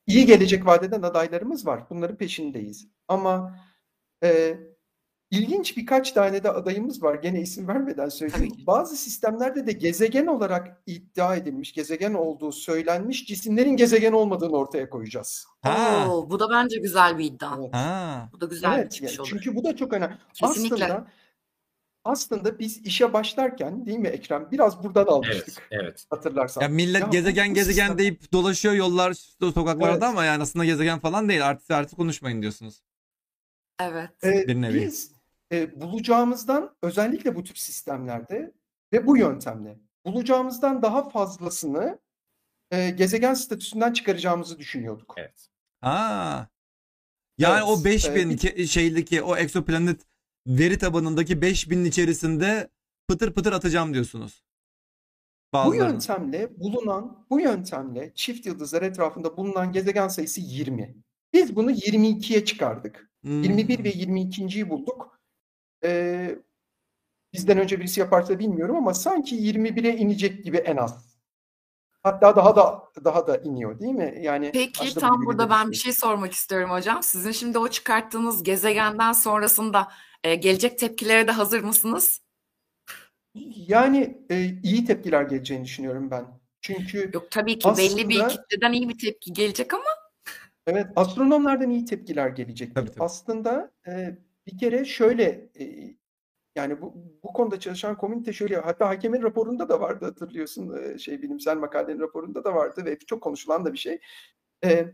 iyi gelecek vadeden adaylarımız var. Bunların peşindeyiz. Ama e, ilginç birkaç tane de adayımız var. Gene isim vermeden söyleyeyim. Bazı sistemlerde de gezegen olarak iddia edilmiş, gezegen olduğu söylenmiş cisimlerin gezegen olmadığını ortaya koyacağız. Ha. Oo, bu da bence güzel bir iddia. Evet. Ha. Bu da güzel bir Evet, çıkış yani olur. çünkü bu da çok önemli. Kesinlikle. Aslında aslında biz işe başlarken değil mi Ekrem? Biraz buradan Evet, almıştık. evet. Hatırlarsan. Ya millet Ya gezegen gezegen sistem- deyip dolaşıyor yollar sokaklarda Evet. ama yani aslında gezegen falan değil. Artık artık konuşmayın diyorsunuz. Evet. Ee, Bir nevi. Biz e, bulacağımızdan özellikle bu tür sistemlerde ve bu yöntemle bulacağımızdan daha fazlasını e, gezegen statüsünden çıkaracağımızı düşünüyorduk. Evet. Aa. Yani Evet, o 5000 e, şeydeki o exoplanet veri tabanındaki 5000'in içerisinde pıtır pıtır atacağım diyorsunuz. Bu Bazılarını. yöntemle bulunan, bu yöntemle çift yıldızlar etrafında bulunan gezegen sayısı 20. Biz bunu 22'ye çıkardık. Hmm. 21 ve 22.yi bulduk. Ee, bizden önce birisi yaparsa bilmiyorum ama sanki 21'e inecek gibi en az. Hatta daha da daha da iniyor değil mi? Yani Peki tam burada ben bir şey sormak istiyorum hocam. Sizin şimdi o çıkarttığınız gezegenden sonrasında e, gelecek tepkilere de hazır mısınız? Yani e, iyi tepkiler geleceğini düşünüyorum ben. Çünkü Yok tabii ki belli bir Aslında- kitleden iyi bir tepki gelecek ama Evet, astronomlardan iyi tepkiler gelecektir. Tabii, tabii. Aslında e, bir kere şöyle e, yani bu bu konuda çalışan komünite şöyle hatta hakemin raporunda da vardı hatırlıyorsun e, şey bilimsel makalenin raporunda da vardı ve çok konuşulan da bir şey. E,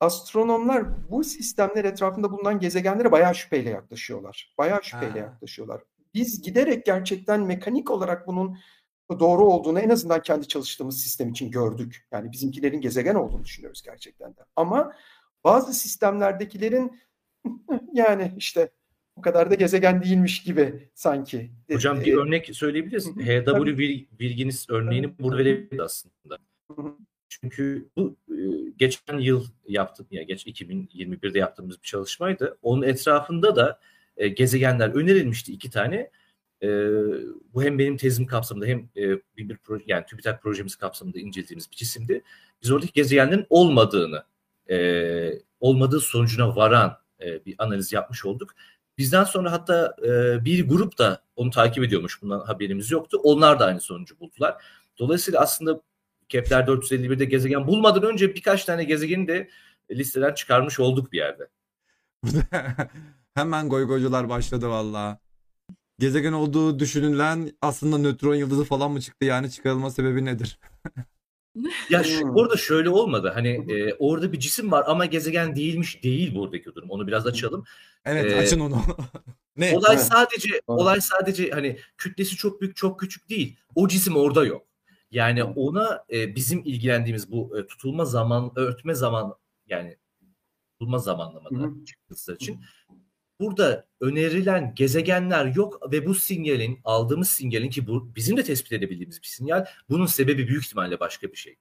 astronomlar bu sistemler etrafında bulunan gezegenlere bayağı şüpheyle yaklaşıyorlar. Bayağı şüpheyle Ha. yaklaşıyorlar. Biz giderek gerçekten mekanik olarak bunun doğru olduğunu en azından kendi çalıştığımız sistem için gördük. Yani bizimkilerin gezegen olduğunu düşünüyoruz gerçekten de. Ama bazı sistemlerdekilerin yani işte o kadar da gezegen değilmiş gibi sanki. Hocam Ee, bir örnek söyleyebiliriz. HW Virginis örneğini burada verebiliriz aslında. Çünkü bu e, geçen yıl yaptım ya geç 2021'de yaptığımız bir çalışmaydı. Onun etrafında da e, gezegenler önerilmişti iki tane. E, bu hem benim tezim kapsamında hem e, bir, bir proje yani TÜBİTAK projemiz kapsamında incelediğimiz bir cisimdi. Biz oradaki gezegenlerin olmadığını e, olmadığı sonucuna varan e, bir analiz yapmış olduk. Bizden sonra hatta e, bir grup da onu takip ediyormuş. Bundan haberimiz yoktu. Onlar da aynı sonucu buldular. Dolayısıyla aslında Kepler 451'de gezegen bulmadan önce birkaç tane gezegeni de listeden çıkarmış olduk bir yerde. Hemen goygoycular başladı valla. Gezegen olduğu düşünülen aslında nötron yıldızı falan mı çıktı yani çıkarılma sebebi nedir? Ya şu, Hmm. orada şöyle olmadı. Hani e, orada bir cisim var ama gezegen değilmiş değil buradaki durum. Onu biraz açalım. Evet Ee, açın onu. ne? Olay Evet. sadece olay sadece hani kütlesi çok büyük çok küçük değil. O cisim orada yok. Yani ona e, bizim ilgilendiğimiz bu e, tutulma zaman örtme zaman yani tutulma zamanlamada yıldızlar için burada önerilen gezegenler yok ve bu sinyalin aldığımız sinyalin ki bu bizim de tespit edebildiğimiz bir sinyal bunun sebebi büyük ihtimalle başka bir şey.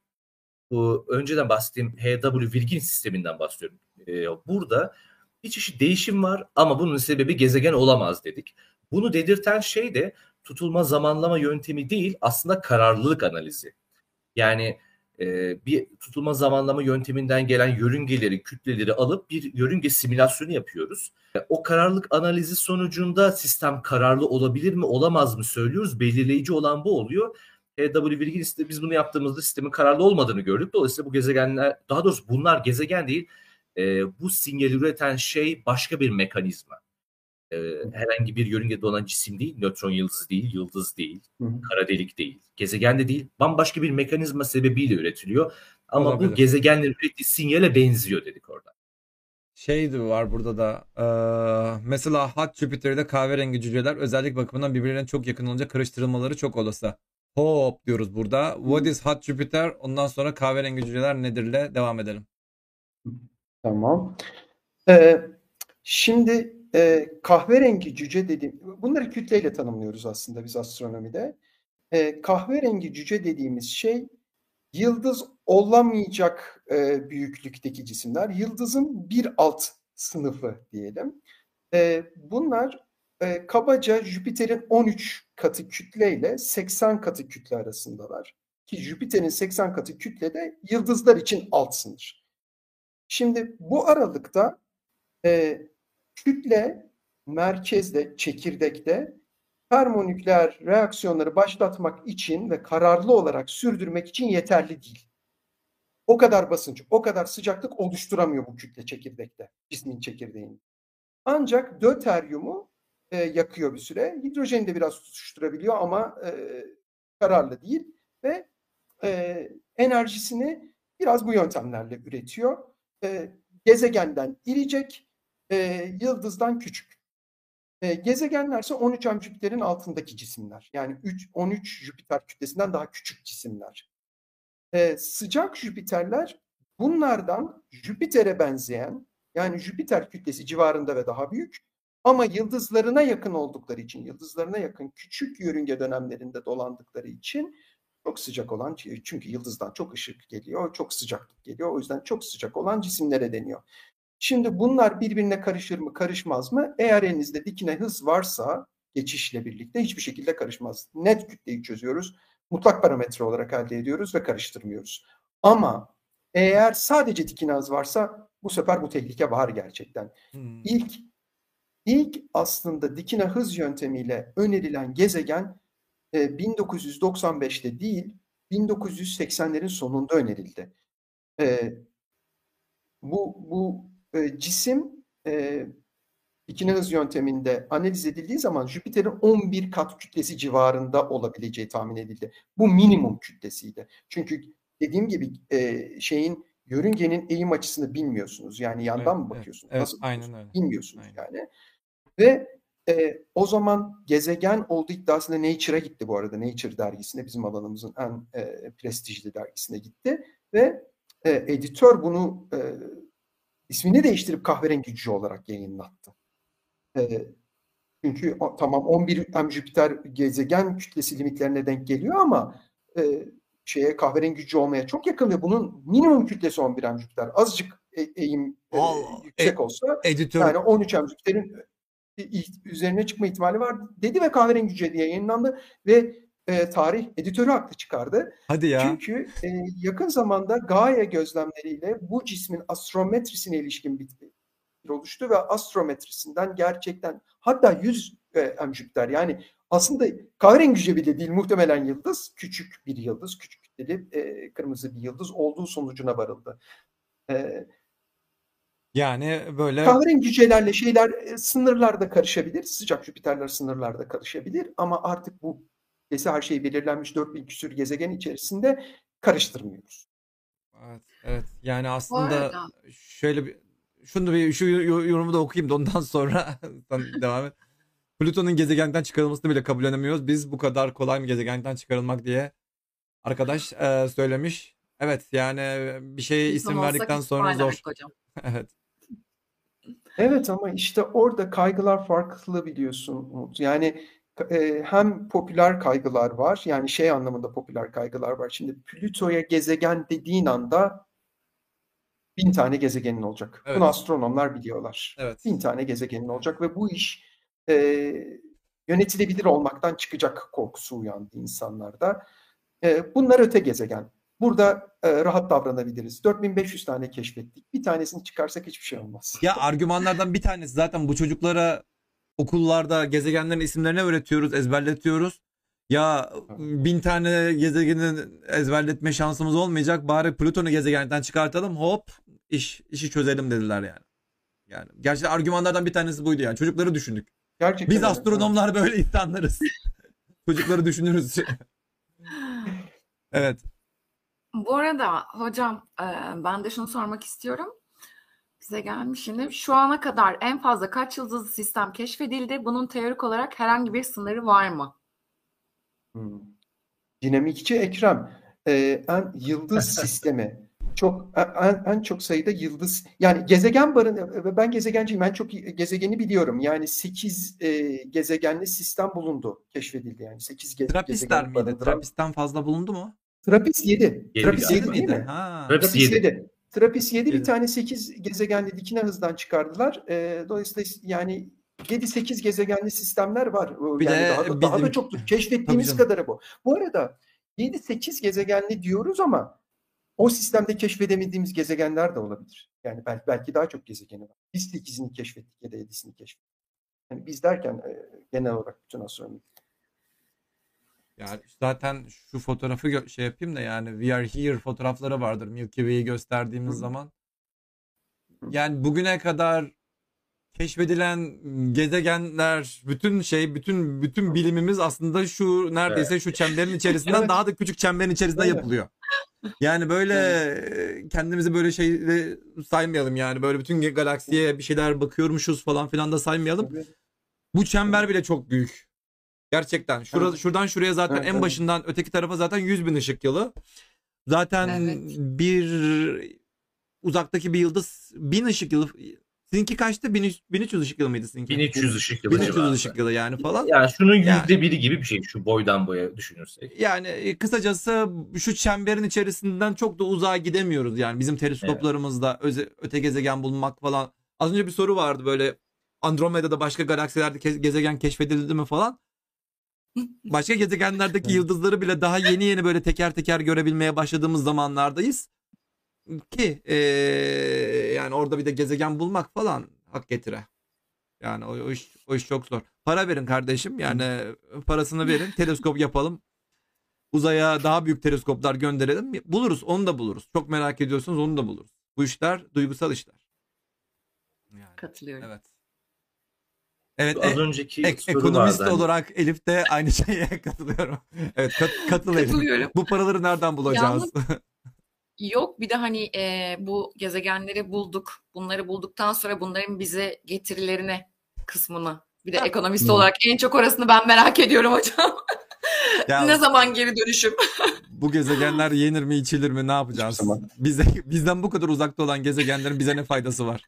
Bu önceden bahsettiğim HW Virgin sisteminden bahsediyorum. Ee, burada bir çeşit değişim var ama bunun sebebi gezegen olamaz dedik. Bunu dedirten şey de tutulma zamanlama yöntemi değil aslında kararlılık analizi. Yani e, bir tutulma zamanlama yönteminden gelen yörüngeleri, kütleleri alıp bir yörünge simülasyonu yapıyoruz. O kararlılık analizi sonucunda sistem kararlı olabilir mi, olamaz mı söylüyoruz. Belirleyici olan bu oluyor. HW Virginis'te biz bunu yaptığımızda sistemin kararlı olmadığını gördük. Dolayısıyla bu gezegenler, daha doğrusu bunlar gezegen değil, e, bu sinyali üreten şey başka bir mekanizma. E, herhangi bir yörüngede olan cisim değil, nötron yıldızı değil, yıldız değil, Hı hı. kara delik değil, gezegen de değil, bambaşka bir mekanizma sebebiyle üretiliyor. Ama Olabilir. bu gezegenlerin ürettiği sinyale benziyor dedik orada. Şey de var burada da. eee, mesela Hot Jüpiter'de kahverengi cüceler özellik bakımından birbirlerine çok yakın olunca karıştırılmaları çok olası. Hop diyoruz burada. What is Hot Jupiter? Ondan sonra kahverengi cüceler nedirle devam edelim. Tamam. Ee, şimdi e, kahverengi cüce dediğim, bunları kütleyle tanımlıyoruz aslında biz astronomide. Ee, kahverengi cüce dediğimiz şey yıldız olamayacak e, büyüklükteki cisimler. Yıldızın bir alt sınıfı diyelim. Ee, bunlar e, kabaca Jüpiter'in 13 katı kütle ile 80 katı kütle arasındalar. Ki Jüpiter'in 80 katı kütle de yıldızlar için alt sınır. Şimdi bu aralıkta e, kütle merkezde, çekirdekte termonükleer reaksiyonları başlatmak için ve kararlı olarak sürdürmek için yeterli değil. O kadar basınç, o kadar sıcaklık oluşturamıyor bu kütle çekirdekte, cismin çekirdeğinde. Ancak döteryumu e, yakıyor bir süre. Hidrojeni de biraz tutuşturabiliyor ama e, kararlı değil ve e, enerjisini biraz bu yöntemlerle üretiyor. E, gezegenden iricek, e, yıldızdan küçük. E, gezegenlerse 13M Jüpiter'in altındaki cisimler. Yani 3, 13 Jüpiter kütlesinden daha küçük cisimler. E, sıcak Jüpiterler bunlardan Jüpiter'e benzeyen yani Jüpiter kütlesi civarında ve daha büyük ama yıldızlarına yakın oldukları için, yıldızlarına yakın küçük yörünge dönemlerinde dolandıkları için çok sıcak olan, çünkü yıldızdan çok ışık geliyor, çok sıcaklık geliyor. O yüzden çok sıcak olan cisimlere deniyor. Şimdi bunlar birbirine karışır mı, karışmaz mı? Eğer elinizde dikine hız varsa geçişle birlikte hiçbir şekilde karışmaz. Net kütleyi çözüyoruz. Mutlak parametre olarak elde ediyoruz ve karıştırmıyoruz. Ama eğer sadece dikine hız varsa bu sefer bu tehlike var gerçekten. Hmm. İlk ilk aslında dikine hız yöntemiyle önerilen gezegen e, 1995'te değil 1980'lerin sonunda önerildi. E, bu bu e, cisim e, dikine hız yönteminde analiz edildiği zaman Jüpiter'in 11 kat kütlesi civarında olabileceği tahmin edildi. Bu minimum kütlesiydi. Çünkü dediğim gibi e, şeyin yörüngenin eğim açısını bilmiyorsunuz. Yani yandan Evet, mı bakıyorsunuz? evet, Nasıl aynen öyle. Bilmiyorsunuz Aynen. yani. Ve e, o zaman gezegen olduğu iddiasında Nature'a gitti bu arada. Nature dergisine bizim alanımızın en e, prestijli dergisine gitti ve e, editör bunu e, ismini değiştirip kahverengi cüce olarak yayınlattı. E, çünkü o, tamam 11 M Jüpiter gezegen kütlesi limitlerine denk geliyor ama e, şeye kahverengi cüce olmaya çok yakın ve bunun minimum kütlesi 11 M Jüpiter. Azıcık e, eğim e, yüksek olsa Editör yani 13 M Jüpiter'in üzerine çıkma ihtimali var dedi ve kahverengi cüce diye yayınlandı ve e, tarih editörü haklı çıkardı. hadi ya. Çünkü e, yakın zamanda Gaia gözlemleriyle bu cismin astrometrisine ilişkin bir oluştu ve astrometrisinden gerçekten hatta 100 e, Jüpiter yani aslında kahverengi cüce bile değil muhtemelen yıldız küçük bir yıldız küçük kütleli e, kırmızı bir yıldız olduğu sonucuna varıldı. E, Yani böyle cücelerle şeyler e, sınırlarda karışabilir. Sıcak Jüpiterler sınırlarda karışabilir ama artık bu kesi her şey belirlenmiş 4000 küsür gezegen içerisinde karıştırmıyoruz. Evet, evet. Yani aslında arada şöyle bir şunu bir şu yo- yorumu da okuyayım da ondan sonra devam et. Plüton'un gezegenden çıkarılmasını bile kabullenemiyoruz. Biz bu kadar kolay mı gezegenden çıkarılmak diye arkadaş e, söylemiş. Evet yani bir şeye Plüton isim verdikten sonra zor. hocam. Evet. Evet ama işte orada kaygılar farklı biliyorsun Umut. Yani e, hem popüler kaygılar var yani şey anlamında popüler kaygılar var. Şimdi Plüto'ya gezegen dediğin anda bin tane gezegenin olacak. Evet. Bunu astronomlar biliyorlar. Evet. bin tane gezegenin olacak ve bu iş e, yönetilebilir olmaktan çıkacak korkusu uyandı insanlarda. E, bunlar öte gezegen. Burada e, rahat davranabiliriz. 4500 tane keşfettik. Bir tanesini çıkarsak hiçbir şey olmaz. Ya argümanlardan bir tanesi zaten bu çocuklara okullarda gezegenlerin isimlerini öğretiyoruz, ezberletiyoruz. Ya bin tane gezegenin ezberletme şansımız olmayacak. Bari Plüton'u gezegenden çıkartalım. Hop iş işi çözelim dediler yani. Yani gerçekten argümanlardan bir tanesi buydu yani. Çocukları düşündük. Gerçekten Biz öyle. astronomlar böyle insanlarız. Çocukları düşünürüz. evet. Bu arada hocam e, ben de şunu sormak istiyorum. Bize gelmiş şimdi. Şu ana kadar en fazla kaç yıldızlı sistem keşfedildi? Bunun teorik olarak herhangi bir sınırı var mı? Hmm. Dinamikçi Ekrem, e, en yıldız sistemi çok en, en çok sayıda yıldız yani gezegen barın ve ben gezegenciyim ben çok gezegeni biliyorum yani 8 gezegenli sistem bulundu keşfedildi yani 8 ge gezegen miydi? barındıran fazla bulundu mu? Trapis 7 Yedi Trapis galiba. 7 değil mi? Ha. Trappist Trapis yedi. 7 Trapis 7 Yedi. bir tane 8 gezegenli dikine hızdan çıkardılar E, dolayısıyla yani 7-8 gezegenli sistemler var. Bir yani de daha da, daha da çoktur. Keşfettiğimiz kadarı bu. Bu arada 7-8 gezegenli diyoruz ama o sistemde keşfedemediğimiz gezegenler de olabilir. Yani belki, belki daha çok gezegeni var. Biz 8'ini keşfettik ya da 7'sini keşfettik. Yani biz derken e, genel olarak bütün astronomi. Yani zaten şu fotoğrafı şey yapayım da yani We Are Here fotoğrafları vardır Milky Way'i gösterdiğimiz zaman. Yani bugüne kadar keşfedilen gezegenler, bütün şey, bütün bütün bilimimiz aslında şu neredeyse şu çemberin içerisinden Evet. daha da küçük çemberin içerisinde Öyle. yapılıyor. Yani böyle kendimizi böyle şeyle saymayalım yani böyle bütün galaksiye bir şeyler bakıyormuşuz falan filan da saymayalım. Bu çember bile çok büyük. Gerçekten. Şura, Evet. Şuradan şuraya zaten Evet, en evet. başından öteki tarafa zaten 100 bin ışık yılı. Zaten Evet. bir uzaktaki bir yıldız 1000 ışık yılı. Sizinki kaçtı? 1300 1300 ışık yılı mıydı sizinki? 1300 ışık yılı 1300 civarında. ışık yılı yani falan. Yani şunun Yani- yüzde biri gibi bir şey şu boydan boya düşünürsek. Yani e, kısacası şu çemberin içerisinden çok da uzağa gidemiyoruz yani bizim teleskoplarımızda öze, öte gezegen bulmak falan. Az önce bir soru vardı böyle Andromeda'da başka galaksilerde gezegen keşfedildi mi falan. Başka gezegenlerdeki yıldızları bile daha yeni yeni böyle teker teker görebilmeye başladığımız zamanlardayız. Ki e, yani orada bir de gezegen bulmak falan hak getire. Yani o, o iş, o iş çok zor. Para verin kardeşim. Yani parasını verin. Teleskop yapalım. Uzaya daha büyük teleskoplar gönderelim. Buluruz. Onu da buluruz. Çok merak ediyorsanız onu da buluruz. Bu işler duygusal işler. Yani, Katılıyorum. evet. Evet. Az e- önceki ek- soru ekonomist vardı. hani. olarak Elif de aynı şeye katılıyorum. Evet kat, katıl Elif. Bu paraları nereden bulacağız? Yok bir de hani e, bu gezegenleri bulduk. Bunları bulduktan sonra bunların bize getirilerine kısmını bir de ekonomist olarak en çok orasını ben merak ediyorum hocam. Ya- ne zaman geri dönüşüm? Bu gezegenler yenir mi içilir mi ne yapacağız? Bize, bizden bu kadar uzakta olan gezegenlerin bize ne faydası var?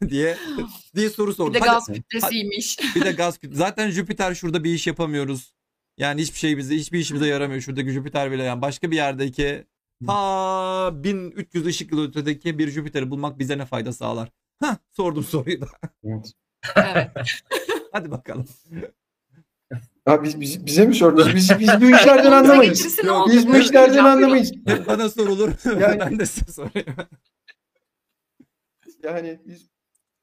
diye diye soru Bir sordum. de Hadi- gaz kütlesiymiş. bir de gaz kütle. Zaten Jüpiter şurada bir iş yapamıyoruz. Yani hiçbir şey bize hiçbir işimize yaramıyor. Şuradaki Jüpiter bile yani başka bir yerdeki ta 1300 ışık yılı ötedeki bir Jüpiter'i bulmak bize ne fayda sağlar? Hah sordum soruyu da. Evet. evet. Hadi bakalım. Ha, biz, biz- bize mi sordunuz? Biz, biz bu işlerden anlamayız. Biz bu işlerden anlamayız. Hep bana sorulur. Yani- ben de size sorayım. Yani biz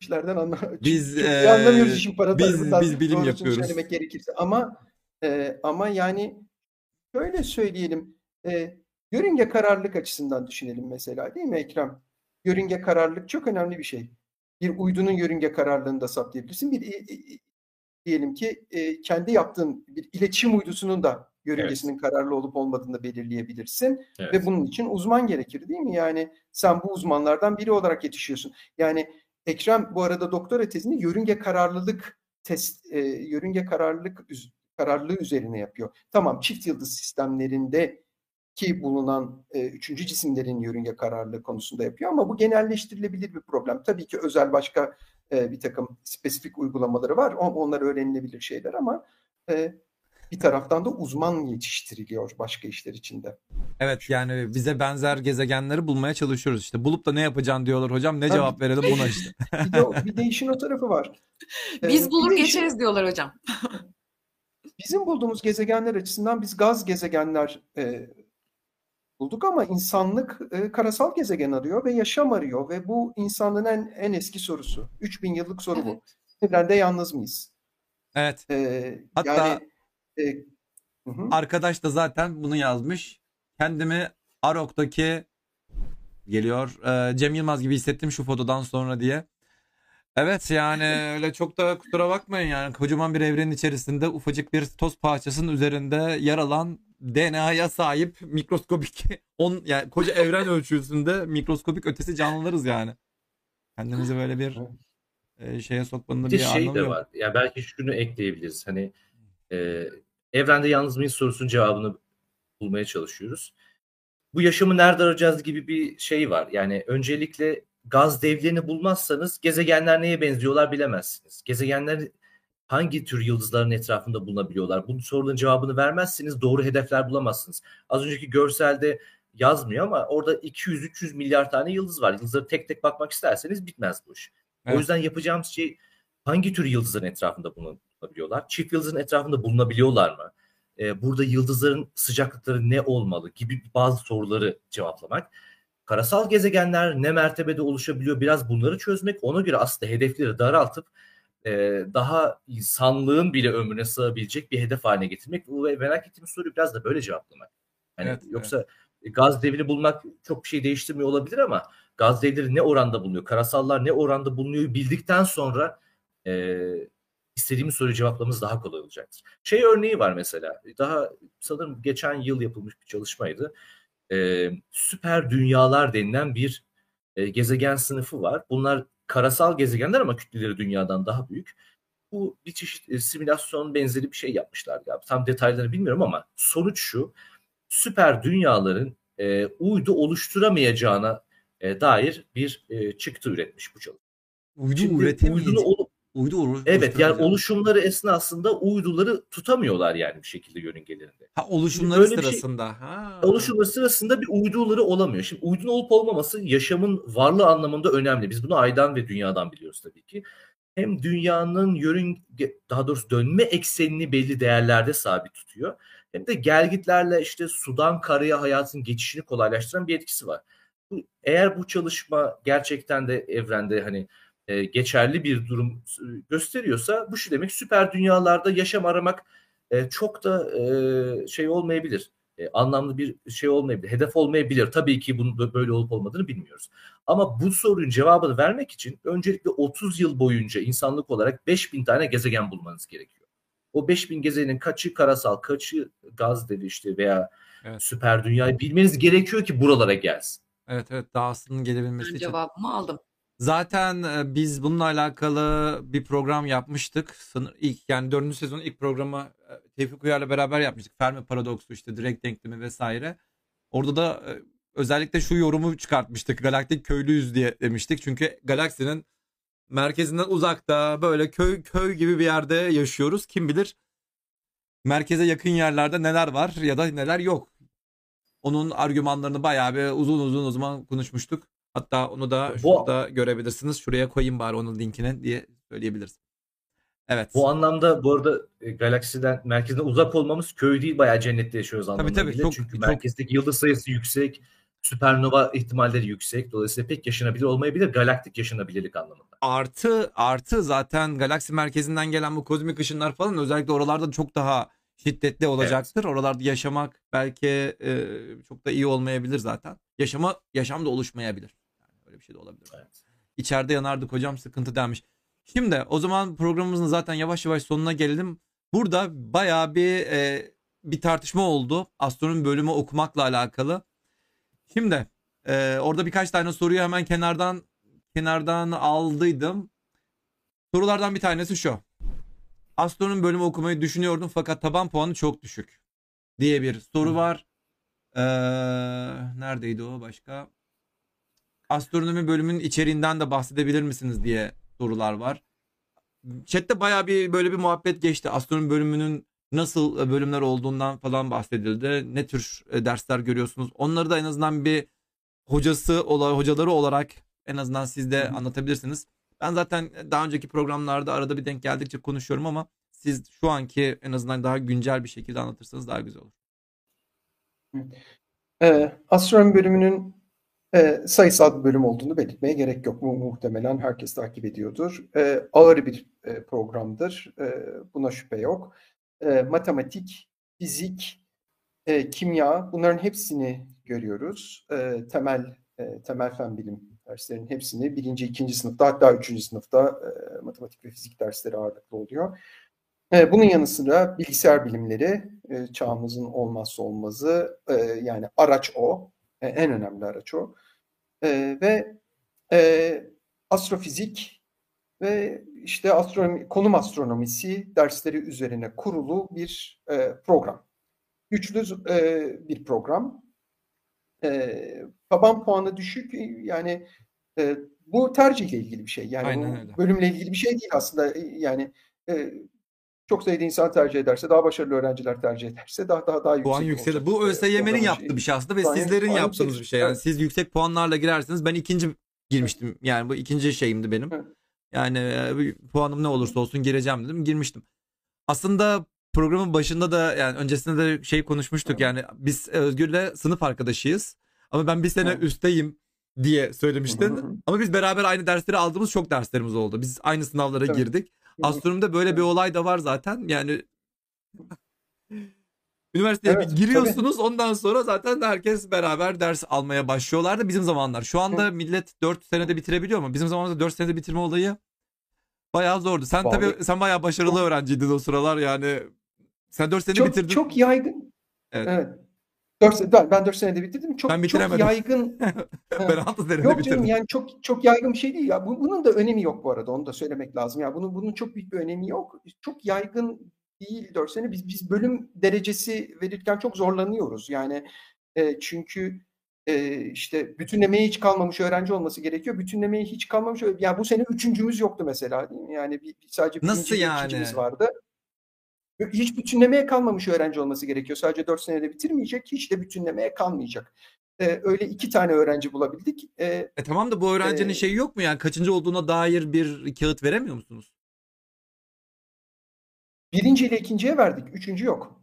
işlerden anla Biz, çok, eee, anlamıyoruz işin para biz- biz bilim yapıyoruz. söylemek gerekirse. Ama e, ama yani şöyle söyleyelim. E, yörünge kararlılık açısından düşünelim mesela değil mi Ekrem? Yörünge kararlılık çok önemli bir şey. Bir uydunun yörünge kararlılığını da saptayabilirsin. Bir e, e, diyelim ki e, kendi yaptığın bir iletişim uydusunun da yörüngesinin kararlı olup olmadığını da belirleyebilirsin. Evet. Ve bunun için uzman gerekir değil mi? Yani sen bu uzmanlardan biri olarak yetişiyorsun. Yani Ekrem bu arada doktora tezini yörünge kararlılık test, e, yörünge kararlılık kararlılığı üzerine yapıyor. Tamam çift yıldız sistemlerinde ki bulunan e, üçüncü cisimlerin yörünge kararlılığı konusunda yapıyor ama bu genelleştirilebilir bir problem. Tabii ki özel başka e, bir takım spesifik uygulamaları var. On- Onlar öğrenilebilir şeyler ama e, bir taraftan da uzman yetiştiriliyor başka işler içinde. Evet yani bize benzer gezegenleri bulmaya çalışıyoruz işte. Bulup da ne yapacaksın diyorlar hocam. Ne Tabii. cevap verelim buna işte. Bir de, bir de işin o tarafı var. Ee, Biz bir bulur de işin- geçeriz diyorlar hocam. Bizim bulduğumuz gezegenler açısından biz gaz gezegenler e, bulduk ama insanlık e, karasal gezegen arıyor ve yaşam arıyor ve bu insanlığın en, en eski sorusu. 3000 yıllık soru bu. Evrende yalnız mıyız? Evet. E, Hatta- yani e, hı hı. Arkadaş da zaten bunu yazmış. Kendimi Arok'taki geliyor e, Cem Yılmaz gibi hissettim şu fotodan sonra diye. Evet yani öyle çok da kusura bakmayın yani kocaman bir evrenin içerisinde ufacık bir toz parçasının üzerinde yer alan DNA'ya sahip mikroskopik on yani koca evren ölçüsünde mikroskopik ötesi canlılarız yani. Kendimizi böyle bir e, şeye sokmanın Bir bir şey anlamı de yok. var. Ya belki şunu ekleyebiliriz. Hani e, evrende yalnız mıyız sorusunun cevabını bulmaya çalışıyoruz. Bu yaşamı nerede arayacağız gibi bir şey var. Yani öncelikle gaz devlerini bulmazsanız gezegenler neye benziyorlar bilemezsiniz. Gezegenler hangi tür yıldızların etrafında bulunabiliyorlar? Bu soruların cevabını vermezseniz doğru hedefler bulamazsınız. Az önceki görselde yazmıyor ama orada 200-300 milyar tane yıldız var. Yıldızları tek tek bakmak isterseniz bitmez bu iş. Evet. O yüzden yapacağımız şey hangi tür yıldızların etrafında bulunabiliyorlar? Çift yıldızın etrafında bulunabiliyorlar mı? Ee, burada yıldızların sıcaklıkları ne olmalı gibi bazı soruları cevaplamak. Karasal gezegenler ne mertebede oluşabiliyor? Biraz bunları çözmek. Ona göre aslında hedefleri daraltıp e, daha insanlığın bile ömrüne sığabilecek bir hedef haline getirmek. Ve merak ettiğim soruyu biraz da böyle cevaplamak. Yani Evet, yoksa gaz devini bulmak çok bir şey değiştirmiyor olabilir ama gaz devleri ne oranda bulunuyor, karasallar ne oranda bulunuyor bildikten sonra e, istediğimiz soruyu cevaplamamız daha kolay olacaktır. Şey örneği var mesela, daha sanırım geçen yıl yapılmış bir çalışmaydı. E, süper dünyalar denilen bir e, gezegen sınıfı var. Bunlar karasal gezegenler ama kütleleri dünyadan daha büyük. bu bir çeşit e, simülasyon benzeri bir şey yapmışlar. Ya. Tam detaylarını bilmiyorum ama sonuç şu. Süper dünyaların e, uydu oluşturamayacağına e, dair bir e, çıktı üretmiş bu çalışma. Uydu üretemeyecek. uydunu Uydu olur. evet yani oluşumları esnasında uyduları tutamıyorlar yani bir şekilde yörüngelerinde. Ha, oluşumları Böyle şey- sırasında. Ha. Oluşumları sırasında bir uyduları olamıyor. Şimdi uydunun olup olmaması yaşamın varlığı anlamında önemli. Biz bunu aydan ve dünyadan biliyoruz tabii ki. Hem dünyanın yörünge daha doğrusu dönme eksenini belli değerlerde sabit tutuyor. Hem de gelgitlerle işte sudan karaya hayatın geçişini kolaylaştıran bir etkisi var. Bu, eğer bu çalışma gerçekten de evrende hani e, geçerli bir durum e, gösteriyorsa bu şu demek süper dünyalarda yaşam aramak e, çok da e, şey olmayabilir. E, anlamlı bir şey olmayabilir. Hedef olmayabilir. Tabii ki bunun bö- böyle olup olmadığını bilmiyoruz. Ama bu sorunun cevabını vermek için öncelikle 30 yıl boyunca insanlık olarak 5000 tane gezegen bulmanız gerekiyor. O 5000 gezegenin kaçı karasal, kaçı gaz dedi işte veya Evet. süper dünyayı bilmeniz gerekiyor ki buralara gelsin. Evet evet dahasının gelebilmesi Ben için. cevabımı aldım. Zaten e, biz bununla alakalı bir program yapmıştık. Sanır ilk yani dördüncü sezonun ilk programı e, Tevfik Uyar'la beraber yapmıştık. Fermi paradoksu işte direkt denklemi vesaire. Orada da e, özellikle şu yorumu çıkartmıştık. Galaktik köylüyüz diye demiştik. Çünkü galaksinin merkezinden uzakta böyle köy köy gibi bir yerde yaşıyoruz. Kim bilir merkeze yakın yerlerde neler var ya da neler yok. Onun argümanlarını bayağı bir uzun uzun o zaman konuşmuştuk. Hatta onu da Bu- şurada görebilirsiniz. Şuraya koyayım bari onun linkini diye söyleyebiliriz. Evet. Bu anlamda bu arada e, galaksiden merkezden uzak olmamız köy değil bayağı cennette yaşıyoruz anlamına tabii, gelir. çok- Çünkü çok- merkezdeki yıldız sayısı yüksek, süpernova ihtimalleri yüksek. Dolayısıyla pek yaşanabilir olmayabilir. Galaktik yaşanabilirlik anlamında. Artı artı zaten galaksi merkezinden gelen bu kozmik ışınlar falan özellikle oralarda çok daha şiddetli olacaktır. Oralarda yaşamak belki e, çok da iyi olmayabilir zaten. Yaşama yaşam da oluşmayabilir. Yani öyle bir şey de olabilir. Evet. İçeride yanardık hocam sıkıntı demiş. Şimdi o zaman programımızın zaten yavaş yavaş sonuna gelelim. Burada bayağı bir e, bir tartışma oldu. Astronomi bölümü okumakla alakalı. Şimdi e, orada birkaç tane soruyu hemen kenardan kenardan aldıydım. Sorulardan bir tanesi şu. Astronomi bölümü okumayı düşünüyordum fakat taban puanı çok düşük diye bir soru var. Ee, neredeydi o başka? Astronomi bölümünün içeriğinden de bahsedebilir misiniz diye sorular var. Chat'te bayağı bir böyle bir muhabbet geçti. Astronomi bölümünün nasıl e, bölümler olduğundan falan bahsedildi. Ne tür e, dersler görüyorsunuz? Onları da en azından bir hocası hocaları olarak en azından siz de anlatabilirsiniz. Ben zaten daha önceki programlarda arada bir denk geldikçe konuşuyorum ama siz şu anki en azından daha güncel bir şekilde anlatırsanız daha güzel olur. Ee, astronomi bölümünün e, sayısal bir bölüm olduğunu belirtmeye gerek yok. Mu muhtemelen herkes takip ediyordur. Ee, ağır bir e, programdır. Ee, buna şüphe yok. Ee, matematik, fizik, e, kimya bunların hepsini görüyoruz. Ee, temel e, temel fen bilim derslerinin hepsini birinci, ikinci sınıfta hatta üçüncü sınıfta e, matematik ve fizik dersleri ağırlıklı oluyor. E, Bunun yanı sıra bilgisayar bilimleri e, çağımızın olmazsa olmazı e, yani araç o E, en önemli araç o E, ve e, astrofizik ve işte astronomi konum astronomisi dersleri üzerine kurulu bir e, program. Güçlü e, bir program. E, taban puanı düşük yani e, bu tercihle ilgili bir şey. Yani Aynen öyle. bölümle ilgili bir şey değil aslında. Yani e, çok sayıda insan tercih ederse, daha başarılı öğrenciler tercih ederse daha daha daha Puan yüksek yükselir. olacak. Bu E, ÖSYM'nin yaptığı bir şey aslında ve Puan- sizlerin puan yaptığınız bir şey. Yani Evet. siz yüksek puanlarla girersiniz. Ben ikinci girmiştim. Yani bu ikinci şeyimdi benim. Evet. Yani e, puanım ne olursa olsun gireceğim dedim. Girmiştim. Aslında programın başında da yani öncesinde de şey konuşmuştuk. Yani biz Özgür'le sınıf arkadaşıyız. Ama ben bir sene Evet. üstteyim diye hı söylemiştin. hı. Ama biz beraber aynı dersleri aldığımız çok derslerimiz oldu. Biz aynı sınavlara Tabii. girdik. Astronomide böyle bir olay da var zaten. Yani üniversiteye Evet, bir giriyorsunuz ondan sonra zaten herkes beraber ders almaya başlıyorlardı bizim zamanlar. Şu anda millet 4 senede bitirebiliyor mu? Bizim zamanımızda 4 senede bitirme olayı bayağı zordu. Sen Vallahi- tabii sen bayağı başarılı öğrenciydin o sıralar yani. Sen 4 senede Çok bitirdin. çok yaygın. Evet. Evet. 4 sene, ben 4 senede bitirdim. Çok Ben çok yaygın ben 6 senede Yok canım bitirdim. yani çok çok yaygın bir şey değil ya. Bu- Bunun da önemi yok bu arada. Onu da söylemek lazım. Ya bunun bunun çok büyük bir önemi yok. Çok yaygın değil 4 sene. Biz biz bölüm derecesi verirken çok zorlanıyoruz. Yani e, çünkü e, işte bütünlemeye hiç kalmamış öğrenci olması gerekiyor. Bütünlemeye hiç kalmamış. Yani bu sene üçüncümüz yoktu mesela değil mi? Yani bir, sadece Nasıl yani? vardı. Hiç bütünlemeye kalmamış öğrenci olması gerekiyor. Sadece 4 senede bitirmeyecek. Hiç de bütünlemeye kalmayacak. E, öyle iki tane öğrenci bulabildik. E, E tamam da bu öğrencinin Ee, şeyi yok mu yani kaçıncı olduğuna dair bir kağıt veremiyor musunuz? Birinci ile ikinciye verdik. Üçüncü yok.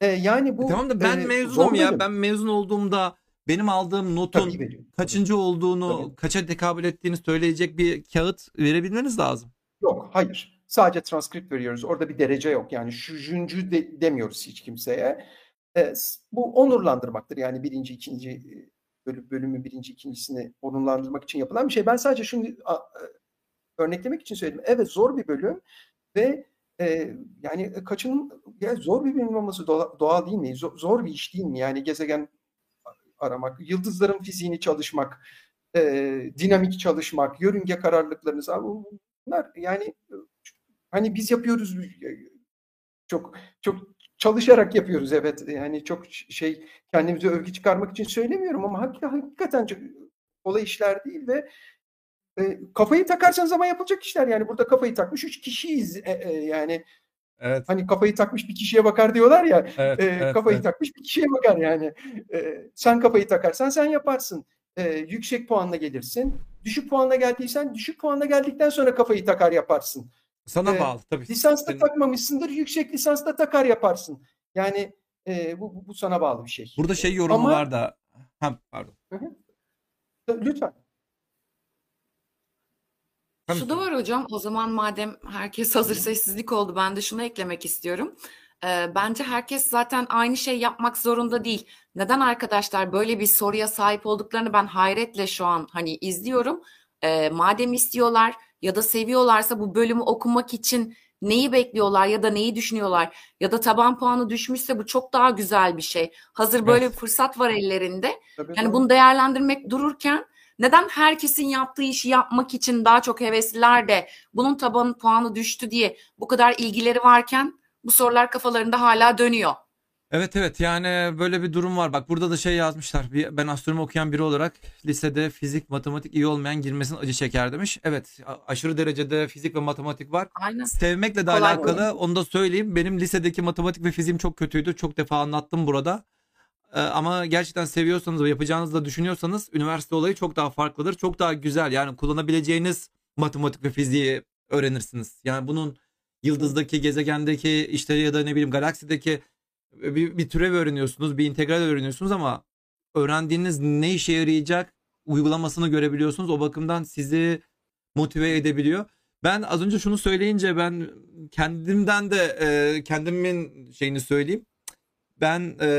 Ee, yani bu E tamam da ben e, mezunum ya. bölüm. Ben mezun olduğumda benim aldığım notun kaçıncı olduğunu, Tabii. kaça tekabül ettiğini söyleyecek bir kağıt verebilmeniz lazım. Yok, hayır. Sadece transkript veriyoruz. Orada bir derece yok. Yani şuncü de, demiyoruz hiç kimseye. S- bu onurlandırmaktır. Yani birinci, ikinci e, bölüm, bölümün birinci, ikincisini onurlandırmak için yapılan bir şey. Ben sadece şunu a- e, örneklemek için söyledim. Evet zor bir bölüm ve e, yani kaçının ya zor bir bölüm olması doğa- doğal değil mi? Zor, zor bir iş değil mi? Yani gezegen aramak, yıldızların fiziğini çalışmak, e, dinamik çalışmak, yörünge kararlılıklarınız bunlar yani e, hani biz yapıyoruz çok çok çalışarak yapıyoruz evet yani çok şey kendimize övgü çıkarmak için söylemiyorum ama hak- hakikaten çok kolay işler değil ve e, kafayı takarsanız ama yapılacak işler yani burada kafayı takmış üç kişiyiz E, e, yani Evet. hani kafayı takmış bir kişiye bakar diyorlar ya Evet, e, evet, kafayı evet. takmış bir kişiye bakar yani. E, sen kafayı takarsan sen yaparsın. E, yüksek puanla gelirsin. Düşük puanla geldiysen düşük puanla geldikten sonra kafayı takar yaparsın. Sana e, bağlı tabii. Lisansta Senin- takmamışsındır, yüksek lisansta takar yaparsın. Yani e, bu, bu, bu sana bağlı bir şey. Burada şey yorumu Ama- var da. Ha, pardon. Lütfen. Tabii Şu ki. da var hocam. O zaman madem herkes hazır sessizlik oldu, ben de şunu eklemek istiyorum. Ee, bence herkes zaten aynı şey yapmak zorunda değil. Neden arkadaşlar böyle bir soruya sahip olduklarını ben hayretle şu an hani izliyorum. Ee, madem istiyorlar ya da seviyorlarsa bu bölümü okumak için neyi bekliyorlar ya da neyi düşünüyorlar ya da taban puanı düşmüşse bu çok daha güzel bir şey. Hazır böyle Evet. bir fırsat var ellerinde. Tabii Yani doğru. bunu değerlendirmek dururken neden herkesin yaptığı işi yapmak için daha çok hevesliler de bunun tabanı puanı düştü diye bu kadar ilgileri varken bu sorular kafalarında hala dönüyor. Evet evet yani böyle bir durum var. Bak burada da şey yazmışlar. Bir, ben astronomi okuyan biri olarak lisede fizik, matematik iyi olmayan girmesin acı çeker demiş. Evet aşırı derecede fizik ve matematik var. Aynen. Sevmekle de Kolay alakalı onu da söyleyeyim. Benim lisedeki matematik ve fiziğim çok kötüydü. Çok defa anlattım burada. Ee, ama gerçekten seviyorsanız ve yapacağınızı da düşünüyorsanız üniversite olayı çok daha farklıdır. Çok daha güzel. Yani kullanabileceğiniz matematik ve fiziği öğrenirsiniz. Yani bunun yıldızdaki, gezegendeki işte ya da ne bileyim galaksideki bir, bir türev öğreniyorsunuz, bir integral öğreniyorsunuz ama öğrendiğiniz ne işe yarayacak uygulamasını görebiliyorsunuz. O bakımdan sizi motive edebiliyor. Ben az önce şunu söyleyince ben kendimden de e, kendimin şeyini söyleyeyim. Ben e,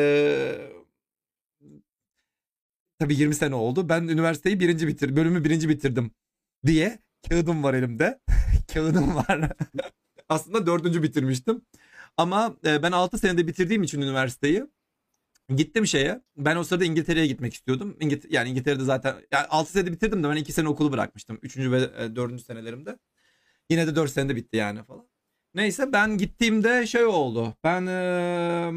tabii 20 sene oldu. Ben üniversiteyi birinci bitir, bölümü birinci bitirdim diye kağıdım var elimde. kağıdım var. Aslında dördüncü bitirmiştim. Ama e, ben 6 senede bitirdiğim için üniversiteyi gittim şeye. Ben o sırada İngiltere'ye gitmek istiyordum. İngiltere, yani İngiltere'de zaten yani 6 senede bitirdim de ben 2 sene okulu bırakmıştım. 3. ve e, 4. senelerimde. Yine de 4 senede bitti yani falan. Neyse ben gittiğimde şey oldu. Ben e,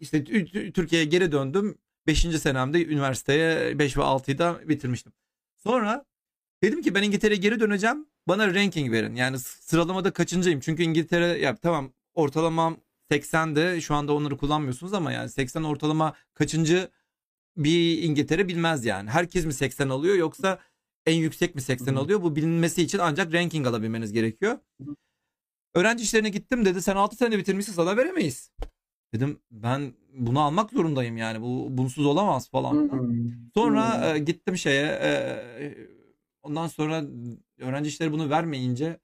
işte Tü- Tü- Türkiye'ye geri döndüm. 5. senemde üniversiteye 5 ve 6'yı da bitirmiştim. Sonra dedim ki ben İngiltere'ye geri döneceğim. Bana ranking verin. Yani sıralamada kaçıncıyım? Çünkü İngiltere ya tamam ortalamam 80'de şu anda onları kullanmıyorsunuz ama yani 80 ortalama kaçıncı bir İngiltere bilmez yani. Herkes mi 80 alıyor yoksa en yüksek mi 80 Hı hı. alıyor? Bu bilinmesi için ancak ranking alabilmeniz gerekiyor. Hı hı. Öğrenci işlerine gittim dedi sen 6 sene bitirmişsin sana veremeyiz. Dedim ben bunu almak zorundayım yani bu bunsuz olamaz falan. Hmm. Sonra e, gittim şeye e, ondan sonra öğrenci işleri bunu vermeyince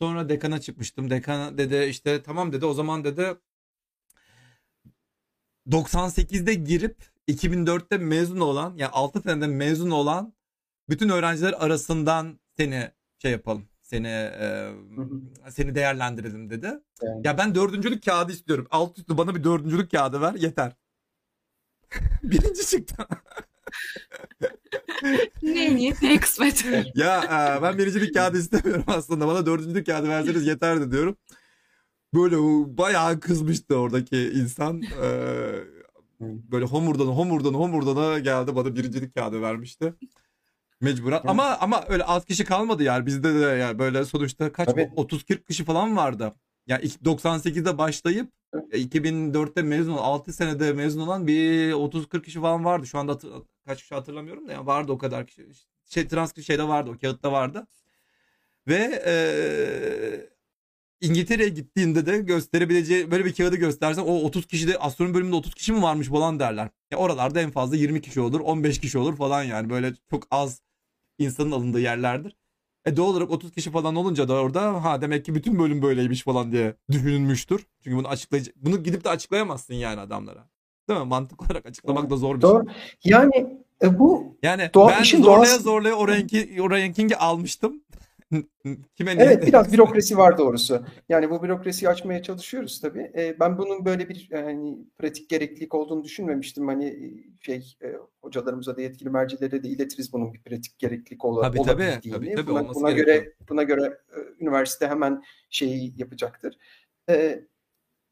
sonra dekana çıkmıştım. Dekan dedi işte tamam dedi o zaman dedi 98'de girip 2004'te mezun olan yani 6 senede mezun olan bütün öğrenciler arasından seni şey yapalım. Seni e, seni değerlendirelim dedi. Yani. Ya ben dördüncülük kağıdı istiyorum. Alt üstü bana bir dördüncülük kağıdı ver yeter. Birinci çıktı. Ne niyet ne kısmet. ya e, ben birincilik kağıdı istemiyorum aslında. Bana dördüncülük kağıdı verseniz yeterdi diyorum. Böyle bayağı kızmıştı oradaki insan. E, böyle homurdan homurdan homurdana geldi bana birincilik kağıdı vermişti. Mecburen. Ama ama öyle az kişi kalmadı yani. Bizde de yani böyle sonuçta kaç Tabii. 30-40 kişi falan vardı. Yani ilk 98'de başlayıp e, 2004'te mezun olan 6 senede mezun olan bir 30-40 kişi falan vardı. Şu anda kaç kişi hatırlamıyorum da yani vardı o kadar kişi. Şey transkript şeyde vardı o kağıtta vardı. Ve eee İngiltere'ye gittiğinde de gösterebileceği böyle bir kağıdı göstersen o 30 kişide astronomi bölümünde 30 kişi mi varmış falan derler. Ya oralarda en fazla 20 kişi olur, 15 kişi olur falan yani böyle çok az insanın alındığı yerlerdir. E doğal olarak 30 kişi falan olunca da orada ha demek ki bütün bölüm böyleymiş falan diye düşünülmüştür. Çünkü bunu açıklayıcı bunu gidip de açıklayamazsın yani adamlara. Değil mi? Mantık olarak açıklamak da zor bir şey. Doğru. Yani e, bu Yani Doğa- ben işin zorlaya doğası- zorlaya o, ranki, o ranking'i almıştım. Kime Evet biraz bürokrasi var doğrusu. Yani bu bürokrasiyi açmaya çalışıyoruz tabii. E, ben bunun böyle bir yani pratik gereklilik olduğunu düşünmemiştim. Hani e, şey e, hocalarımıza da yetkili mercilere de iletiriz bunun bir pratik gereklilik ola, Tabii, tabii, olabildiğini. tabii, tabii, buna, olması buna gerekiyor. göre buna göre e, üniversite hemen şeyi yapacaktır. E,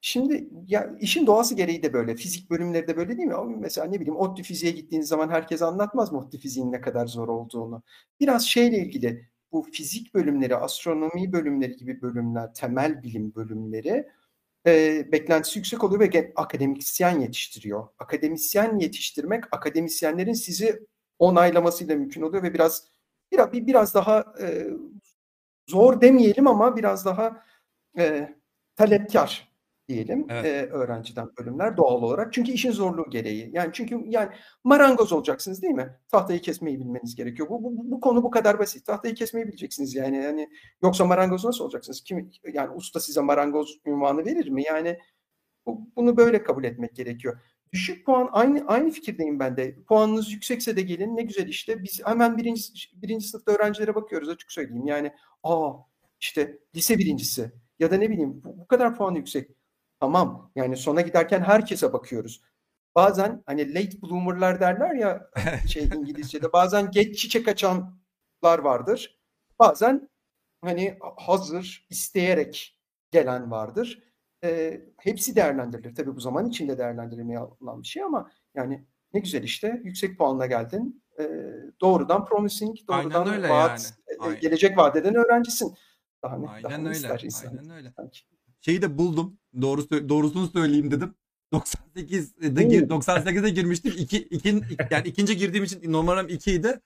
Şimdi ya işin doğası gereği de böyle. Fizik bölümleri de böyle değil mi? Ama Mesela ne bileyim ODTÜ fiziğe gittiğiniz zaman herkes anlatmaz mı ODTÜ fiziğin ne kadar zor olduğunu. Biraz şeyle ilgili bu fizik bölümleri, astronomi bölümleri gibi bölümler, temel bilim bölümleri e, beklentisi yüksek oluyor ve akademisyen yetiştiriyor. Akademisyen yetiştirmek, akademisyenlerin sizi onaylamasıyla mümkün oluyor ve biraz biraz bir- biraz daha e, zor demeyelim ama biraz daha e, talepkar diyelim Evet. e, öğrenciden bölümler doğal olarak. Çünkü işin zorluğu gereği. Yani çünkü yani marangoz olacaksınız değil mi? Tahtayı kesmeyi bilmeniz gerekiyor. Bu, bu, bu konu bu kadar basit. Tahtayı kesmeyi bileceksiniz yani. Yani yoksa marangoz nasıl olacaksınız? Kim yani usta size marangoz ünvanı verir mi? Yani bu, bunu böyle kabul etmek gerekiyor. Düşük puan aynı aynı fikirdeyim ben de. Puanınız yüksekse de gelin ne güzel işte. Biz hemen birinci birinci sınıfta öğrencilere bakıyoruz açık söyleyeyim. Yani aa işte lise birincisi ya da ne bileyim bu, bu kadar puan yüksek. Tamam yani sona giderken herkese bakıyoruz. Bazen hani late bloomer'lar derler ya şey İngilizce'de bazen geç çiçek açanlar vardır. Bazen hani hazır isteyerek gelen vardır. Ee, hepsi değerlendirilir. Tabii bu zaman içinde değerlendirilmeye alınan bir şey ama yani ne güzel işte yüksek puanla geldin. Ee, doğrudan promising, doğrudan vaat, yani. e, gelecek vadeden öğrencisin. Daha ne, daha Aynen ne öyle. ister insan? Aynen öyle. sanki? Şeyi de buldum. Doğru sö- doğrusunu söyleyeyim dedim. 98'de gir- 98'de girmiştim. İki, ikin, yani ikinci girdiğim için numaram 2 idi.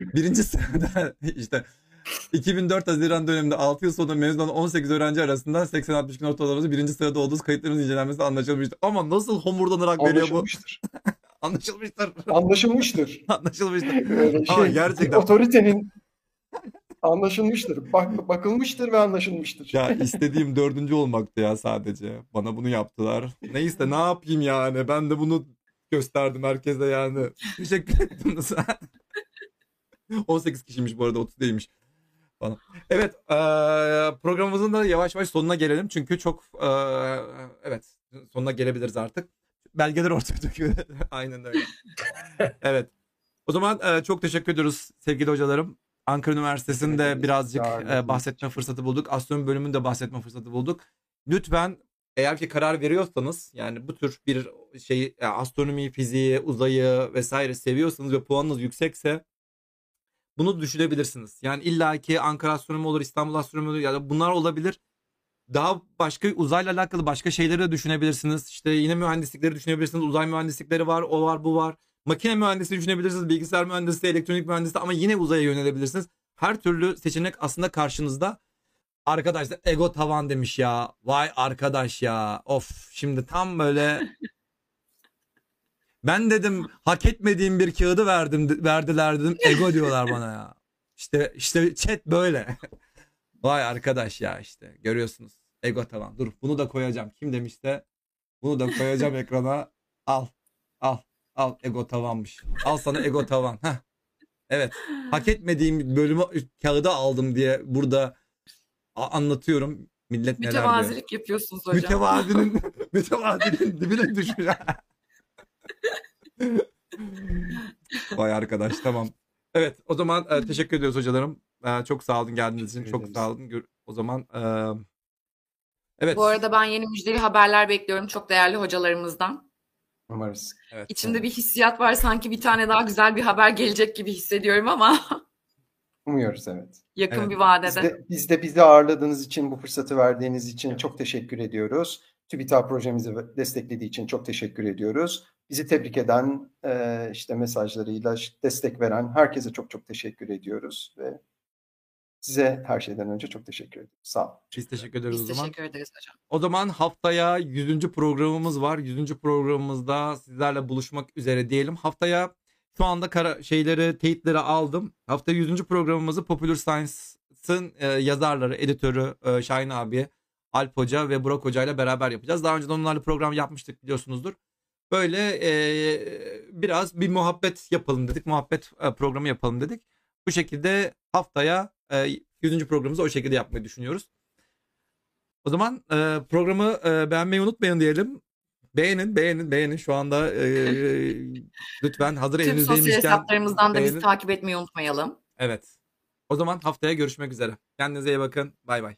Birinci sırada işte 2004 Haziran döneminde 6 yıl sonra mezun olan 18 öğrenci arasında 80-60 gün ortalaması birinci sırada olduğunuz kayıtlarımız incelenmesi anlaşılmıştı. Ama nasıl homurdanarak veriyor bu? Anlaşılmıştır. Anlaşılmıştır. Anlaşılmıştır. Anlaşılmıştır. Ama şey, gerçekten- otoritenin anlaşılmıştır. Bak, bakılmıştır ve anlaşılmıştır. Ya istediğim dördüncü olmaktı ya sadece. Bana bunu yaptılar. Neyse ne yapayım yani. Ben de bunu gösterdim herkese yani. Teşekkür ettim. 18 kişiymiş bu arada 30 değilmiş. Evet programımızın da yavaş yavaş sonuna gelelim. Çünkü çok evet sonuna gelebiliriz artık. Belgeler ortaya döküyor. Aynen öyle. Evet. O zaman eee, çok teşekkür ediyoruz sevgili hocalarım. Ankara Üniversitesi'nde birazcık eee, bahsetme fırsatı bulduk. Astronomi bölümünde bahsetme fırsatı bulduk. Lütfen eğer ki karar veriyorsanız yani bu tür bir şeyi e, astronomi, fiziği, uzayı vesaire seviyorsanız ve puanınız yüksekse bunu düşünebilirsiniz. Yani illaki Ankara Astronomi olur, İstanbul Astronomi olur ya da bunlar olabilir. Daha başka uzayla alakalı başka şeyleri de düşünebilirsiniz. İşte yine mühendislikleri düşünebilirsiniz. Uzay mühendislikleri var, o var, bu var. Makine mühendisliği düşünebilirsiniz, bilgisayar mühendisliği, elektronik mühendisliği ama yine uzaya yönelebilirsiniz. Her türlü seçenek aslında karşınızda. Arkadaşlar ego tavan demiş ya. Vay arkadaş ya. Of şimdi tam böyle ben dedim hak etmediğim bir kağıdı verdim verdiler dedim. Ego diyorlar bana ya. İşte işte chat böyle. Vay arkadaş ya işte görüyorsunuz. Ego tavan. Dur bunu da koyacağım. Kim demişse bunu da koyacağım ekrana. Al. Al. Al ego tavanmış. Al sana ego tavan. Heh. Evet. Hak etmediğim bölümü kağıda aldım diye burada anlatıyorum. Millet neler diyor. Mütevazilik yapıyorsunuz hocam. Mütevazinin mütevazinin dibine düşmüş. Vay arkadaş tamam. Evet o zaman e, teşekkür ediyoruz hocalarım. E, çok sağ olun geldiğiniz için. Çok sağ olun. O zaman e, evet. Bu arada ben yeni müjdeli haberler bekliyorum çok değerli hocalarımızdan. Umarız. evet. İçimde bir hissiyat var sanki bir tane daha güzel bir haber gelecek gibi hissediyorum ama Umuyoruz evet. yakın Evet. bir Biz vadede. de, biz de bizi ağırladığınız için, bu fırsatı verdiğiniz için çok teşekkür ediyoruz. TÜBİTAK projemizi desteklediği için çok teşekkür ediyoruz. Bizi tebrik eden, işte mesajlarıyla destek veren herkese çok çok teşekkür ediyoruz ve size her şeyden önce çok teşekkür ediyoruz. Sağ olun. Biz teşekkür ederiz Biz o zaman. teşekkür ederiz hocam. O zaman haftaya 100. programımız var. 100. programımızda sizlerle buluşmak üzere diyelim. Haftaya şu anda kara şeyleri, teyitleri aldım. Haftaya 100. programımızı Popular Science'ın e, yazarları, editörü e, Şahin abi, Alp Hoca ve Burak Hoca ile beraber yapacağız. Daha önce de onlarla program yapmıştık biliyorsunuzdur. Böyle e, biraz bir muhabbet yapalım dedik. Muhabbet e, programı yapalım dedik. Bu şekilde haftaya 100. programımızı o şekilde yapmayı düşünüyoruz. O zaman e, programı e, beğenmeyi unutmayın diyelim. Beğenin, beğenin, beğenin. Şu anda e, lütfen hazır Tüm sosyal elinizdeymişken hesaplarımızdan da beğenin. bizi takip etmeyi unutmayalım. Evet. O zaman haftaya görüşmek üzere. Kendinize iyi bakın. Bay bay.